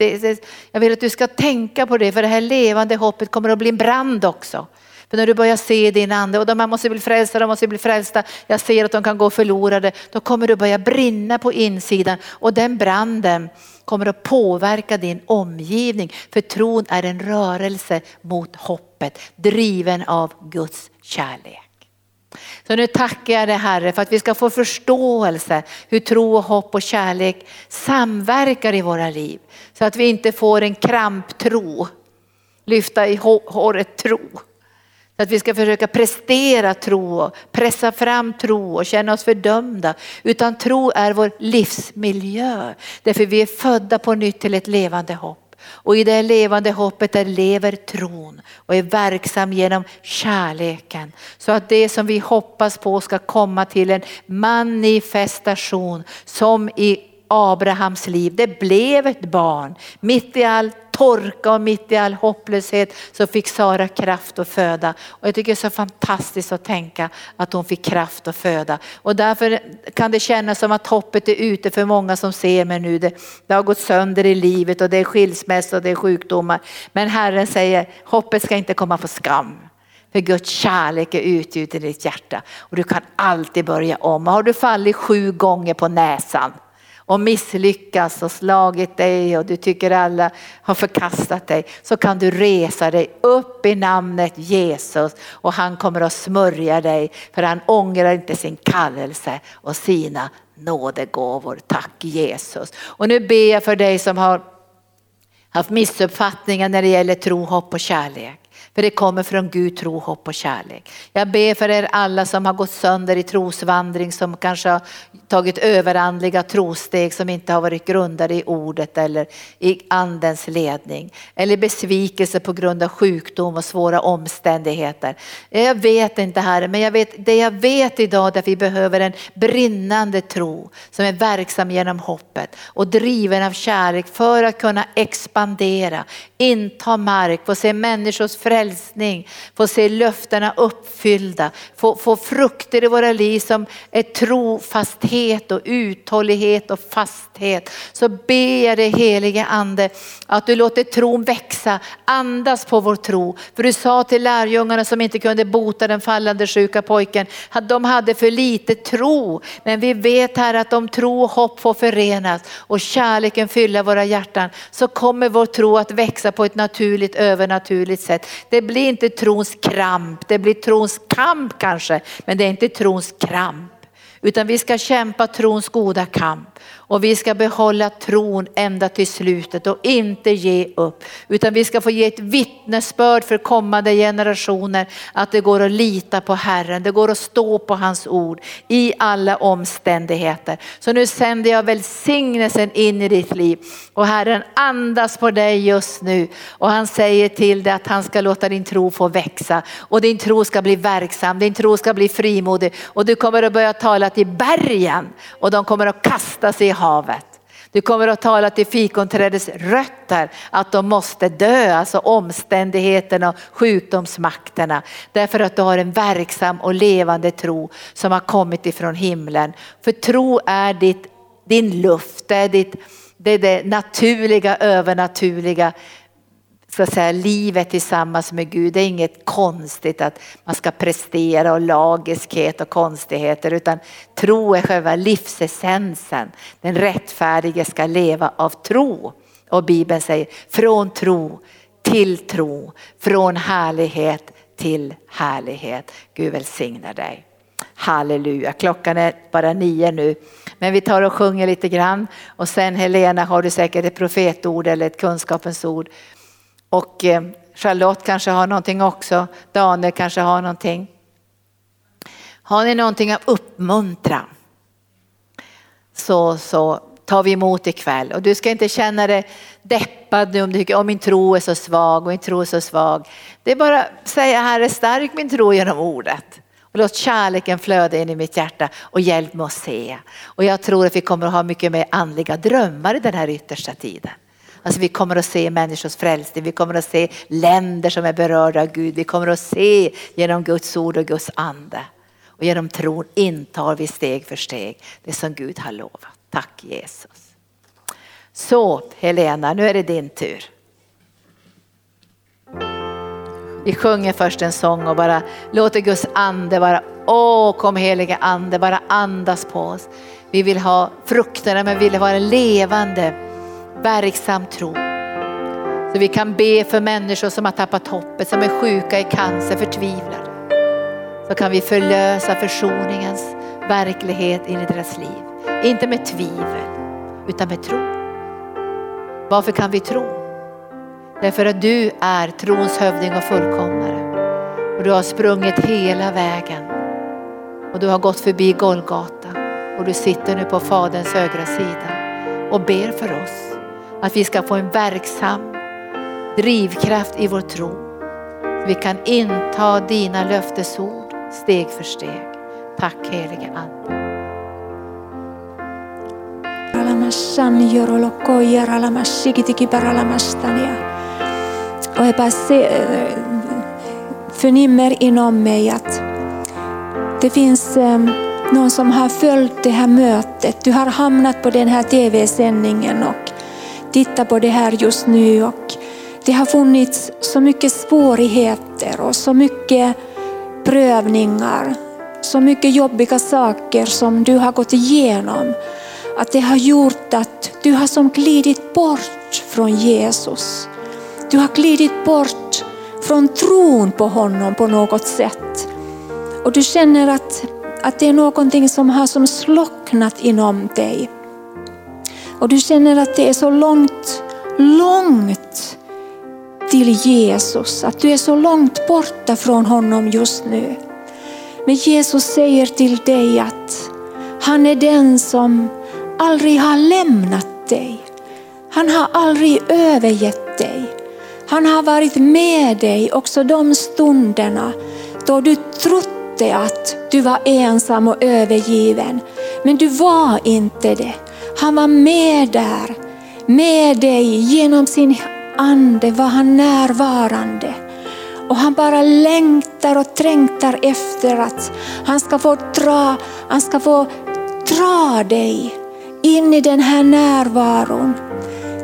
Det, det, jag vill att du ska tänka på det, för det här levande hoppet kommer att bli en brand också. För när du börjar se din ande och de här måste bli frälsta, de måste bli frälsta. Jag ser att de kan gå förlorade. Då kommer du börja brinna på insidan och den branden kommer att påverka din omgivning. För tron är en rörelse mot hoppet, driven av Guds kärlek. Så nu tackar jag dig Herre för att vi ska få förståelse hur tro och hopp och kärlek samverkar i våra liv. Så att vi inte får en kramptro, lyfta i håret tro Så att vi ska försöka prestera tro och pressa fram tro och känna oss fördömda. Utan tro är vår livsmiljö. Därför vi är födda på nytt till ett levande hopp. Och i det levande hoppet där lever tron och är verksam genom kärleken. Så att det som vi hoppas på ska komma till en manifestation som i Abrahams liv. Det blev ett barn mitt i allt torka och mitt i all hopplöshet så fick Sara kraft att föda. Och jag tycker det är så fantastiskt att tänka att hon fick kraft att föda. Och därför kan det kännas som att hoppet är ute för många som ser mig nu. Det, det har gått sönder i livet och det är skilsmässa och det är sjukdomar. Men Herren säger hoppet ska inte komma på skam. För Guds kärlek är utgjuten i ditt hjärta och du kan alltid börja om. Har du fallit sju gånger på näsan och misslyckats och slagit dig och du tycker alla har förkastat dig så kan du resa dig upp i namnet Jesus och han kommer att smörja dig för han ångrar inte sin kallelse och sina nådegåvor. Tack Jesus. Och nu ber jag för dig som har haft missuppfattningar när det gäller tro, hopp och kärlek. För det kommer från Gud, tro, hopp och kärlek. Jag ber för er alla som har gått sönder i trosvandring, som kanske har tagit överandliga trosteg som inte har varit grundade i ordet eller i andens ledning. Eller besvikelse på grund av sjukdom och svåra omständigheter. Jag vet inte Herre, men jag vet, det jag vet idag är att vi behöver en brinnande tro som är verksam genom hoppet och driven av kärlek för att kunna expandera, inta mark, få se människors frälsning, få se löftena uppfyllda, få, få frukter i våra liv som är trofasthet och uthållighet och fasthet. Så ber jag dig helige ande att du låter tron växa, andas på vår tro. För du sa till lärjungarna som inte kunde bota den fallande sjuka pojken att de hade för lite tro. Men vi vet här att om tro och hopp får förenas och kärleken fylla våra hjärtan så kommer vår tro att växa på ett naturligt övernaturligt sätt. Det blir inte trons kramp, det blir trons kamp kanske, men det är inte trons kramp. Utan vi ska kämpa trons goda kamp. Och vi ska behålla tron ända till slutet och inte ge upp. Utan vi ska få ge ett vittnesbörd för kommande generationer att det går att lita på Herren. Det går att stå på hans ord i alla omständigheter. Så nu sänder jag välsignelsen in i ditt liv. Och Herren andas på dig just nu. Och han säger till dig att han ska låta din tro få växa. Och din tro ska bli verksam, din tro ska bli frimodig. Och du kommer att börja tala till bergen och de kommer att kasta sig i havet. Du kommer att tala till fikonträdets rötter att de måste dö, alltså omständigheterna och sjukdomsmakterna. Därför att du har en verksam och levande tro som har kommit ifrån himlen. För tro är ditt, din luft, det är, ditt, det är det naturliga, övernaturliga ska säga, livet tillsammans med Gud. Det är inget konstigt att man ska prestera och lagiskhet och konstigheter utan tro är själva livsessensen. Den rättfärdige ska leva av tro. Och Bibeln säger från tro till tro, från härlighet till härlighet. Gud välsignar dig. Halleluja, klockan är bara nio nu. Men vi tar och sjunger lite grann och sen Helena har du säkert ett profetord eller ett kunskapens ord. Och eh, Charlotte kanske har någonting också, Daniel kanske har någonting. Har ni någonting att uppmuntra så, så tar vi emot ikväll. Och du ska inte känna dig deppad nu om du tycker att min tro är så svag och min tro är så svag. Det är bara att säga Herre stark min tro genom ordet. Och låt kärleken flöda in i mitt hjärta och hjälp mig att se. Och jag tror att vi kommer att ha mycket mer andliga drömmar i den här yttersta tiden. Alltså vi kommer att se människors frälsning, vi kommer att se länder som är berörda av Gud, vi kommer att se genom Guds ord och Guds ande. Och genom tron intar vi steg för steg det som Gud har lovat. Tack Jesus. Så Helena, nu är det din tur. Vi sjunger först en sång och bara låter Guds ande bara, åh kom helige ande, bara andas på oss. Vi vill ha frukterna men vi vill ha en levande, verksam tro. Så vi kan be för människor som har tappat hoppet, som är sjuka i cancer, förtvivlade. Så kan vi förlösa försoningens verklighet in i deras liv. Inte med tvivel, utan med tro. Varför kan vi tro? Därför att du är trons hövding och fullkomnare. Och du har sprungit hela vägen. Och du har gått förbi Golgata. Och du sitter nu på Faderns högra sida och ber för oss. Att vi ska få en verksam drivkraft i vår tro. Vi kan inta dina löftesord steg för steg. Tack helige Ande. Och jag bara se, eh, förnimmer inom mig att det finns eh, någon som har följt det här mötet. Du har hamnat på den här tv-sändningen och Titta på det här just nu. Och det har funnits så mycket svårigheter och så mycket prövningar. Så mycket jobbiga saker som du har gått igenom. Att det har gjort att du har som glidit bort från Jesus. Du har glidit bort från tron på honom på något sätt. Och du känner att, att det är någonting som har som slocknat inom dig. Och du känner att det är så långt, långt till Jesus. Att du är så långt borta från honom just nu. Men Jesus säger till dig att han är den som aldrig har lämnat dig. Han har aldrig övergett dig. Han har varit med dig också de stunderna då du trodde att du var ensam och övergiven. Men du var inte det. Han var med där, med dig genom sin ande var han närvarande. Och han bara längtar och trängtar efter att han ska få dra, han ska få dra dig in i den här närvaron.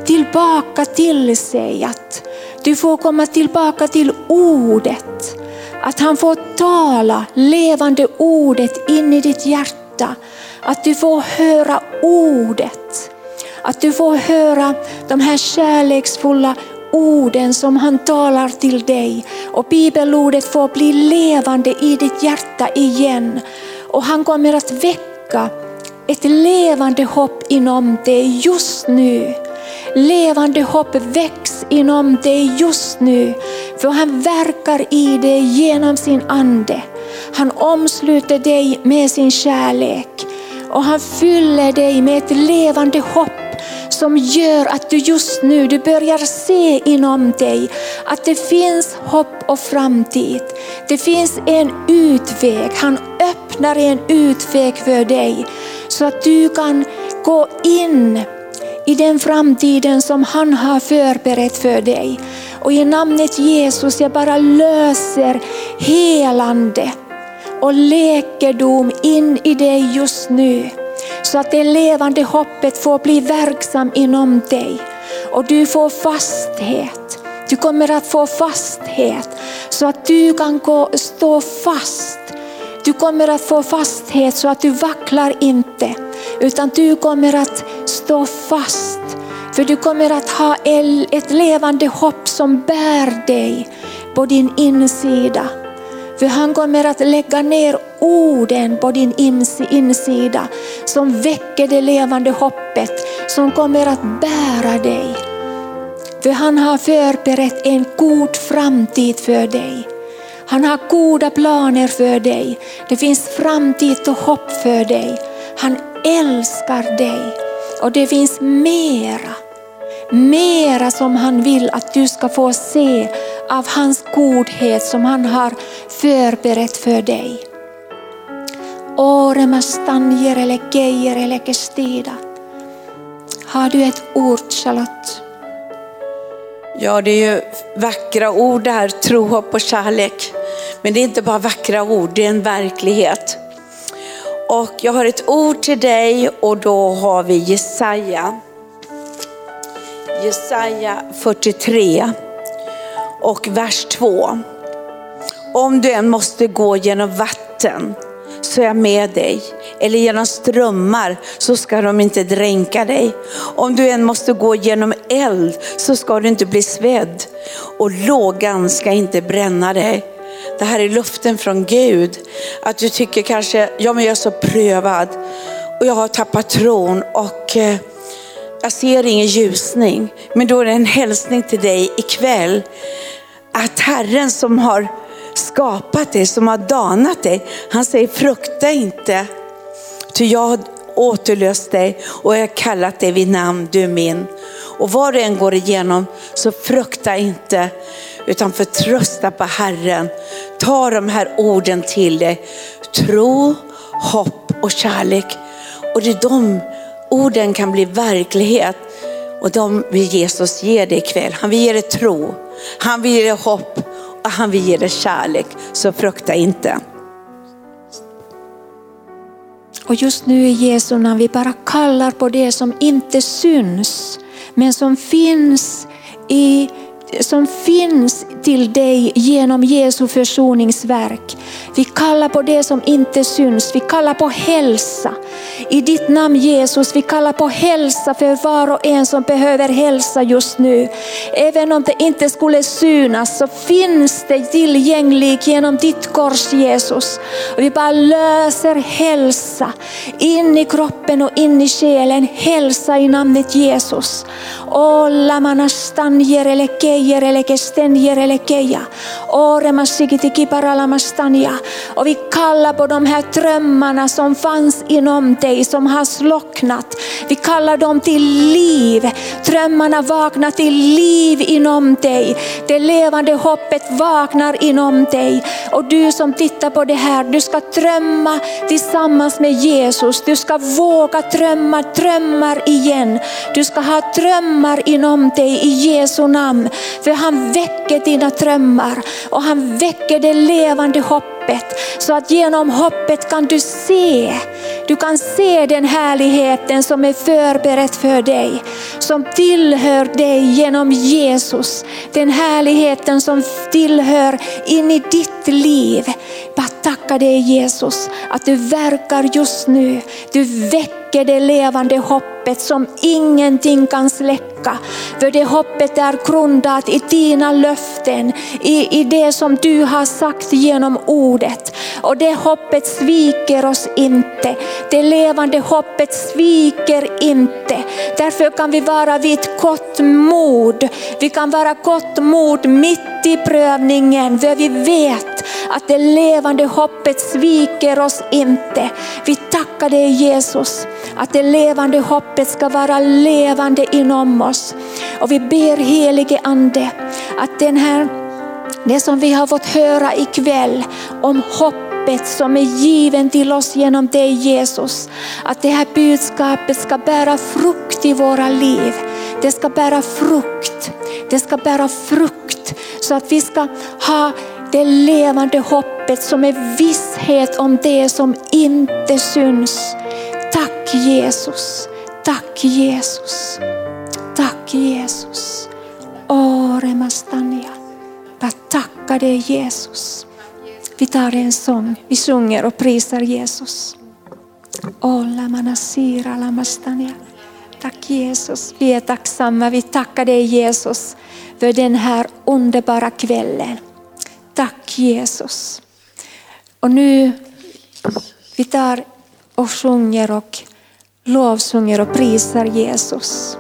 Tillbaka till sig, att du får komma tillbaka till ordet. Att han får tala levande ordet in i ditt hjärta. Att du får höra ordet. Att du får höra de här kärleksfulla orden som han talar till dig. Och bibelordet får bli levande i ditt hjärta igen. Och han kommer att väcka ett levande hopp inom dig just nu. Levande hopp väcks inom dig just nu. För han verkar i dig genom sin ande. Han omsluter dig med sin kärlek och han fyller dig med ett levande hopp som gör att du just nu du börjar se inom dig att det finns hopp och framtid. Det finns en utväg. Han öppnar en utväg för dig så att du kan gå in i den framtiden som han har förberett för dig. Och i namnet Jesus, jag bara löser helande och läkedom in i dig just nu. Så att det levande hoppet får bli verksam inom dig. Och du får fasthet, Du kommer att få fasthet så att du kan gå, stå fast. Du kommer att få fasthet så att du vacklar inte, utan du kommer att stå fast. För du kommer att ha ett levande hopp som bär dig på din insida. För han kommer att lägga ner orden på din insida som väcker det levande hoppet som kommer att bära dig. För han har förberett en god framtid för dig. Han har goda planer för dig. Det finns framtid och hopp för dig. Han älskar dig och det finns mera. Mera som han vill att du ska få se av hans godhet som han har förberett för dig. Har du ett ord Charlotte? Ja, det är ju vackra ord det här, tro, hopp och kärlek. Men det är inte bara vackra ord, det är en verklighet. Och jag har ett ord till dig och då har vi Jesaja. Jesaja 43 och vers 2. Om du än måste gå genom vatten så är jag med dig. Eller genom strömmar så ska de inte dränka dig. Om du än måste gå genom eld så ska du inte bli svedd. Och lågan ska inte bränna dig. Det här är luften från Gud. Att du tycker kanske, ja men jag är så prövad och jag har tappat tron och eh, jag ser ingen ljusning. Men då är det en hälsning till dig ikväll. Att Herren som har skapat dig, som har danat dig, han säger frukta inte. Ty jag har återlöst dig och jag har kallat dig vid namn, du är min. Och vad du än går igenom så frukta inte utan förtrösta på Herren. Ta de här orden till dig. Tro, hopp och kärlek. Och det är de orden kan bli verklighet. Och de vill Jesus ge dig ikväll. Han vill ge dig tro, han vill ge dig hopp han vill ge dig kärlek. Så frukta inte. Och just nu i Jesu namn, vi bara kallar på det som inte syns, men som finns i som finns till dig genom Jesu försoningsverk. Vi kallar på det som inte syns, vi kallar på hälsa. I ditt namn Jesus, vi kallar på hälsa för var och en som behöver hälsa just nu. Även om det inte skulle synas så finns det tillgänglig genom ditt kors Jesus. Och vi bara löser hälsa in i kroppen och in i själen. Hälsa i namnet Jesus. Olla manastan jereleke stenjerelekeja. Oremasikiti paralamastania. Och vi kallar på de här drömmarna som fanns inom dig, som har slocknat. Vi kallar dem till liv. Drömmarna vaknar till liv inom dig. Det levande hoppet vaknar inom dig. Och du som tittar på det här, du ska drömma tillsammans med Jesus. Du ska våga drömma drömmar igen. Du ska ha drömmar inom dig i Jesu namn. För han väcker dina drömmar och han väcker det levande hoppet. Så att genom hoppet kan du se, du kan se den härligheten som är förberedd för dig. Som tillhör dig genom Jesus. Den härligheten som tillhör in i ditt liv. Bara tacka dig Jesus att du verkar just nu. Du väcker det levande hoppet som ingenting kan släcka. För det hoppet är grundat i dina löften, i, i det som du har sagt genom ord ordet. Och det hoppet sviker oss inte. Det levande hoppet sviker inte. Därför kan vi vara vid gott mod. Vi kan vara gott mod mitt i prövningen, för vi vet att det levande hoppet sviker oss inte. Vi tackar dig Jesus att det levande hoppet ska vara levande inom oss. Och vi ber helige Ande att den här, det som vi har fått höra ikväll om hoppet som är given till oss genom dig Jesus. Att det här budskapet ska bära frukt i våra liv. Det ska bära frukt. Det ska bära frukt så att vi ska ha det levande hoppet som är visshet om det som inte syns. Tack Jesus, tack Jesus, tack Jesus. Åh, Mastania. Jag tacka dig Jesus. Vi tar en sång, vi sjunger och prisar Jesus. Olla manasira lamastania. Tack Jesus, vi är tacksamma. Vi tackar dig Jesus för den här underbara kvällen. Tack Jesus. Och nu vi tar och sjunger och lovsjunger och prisar Jesus.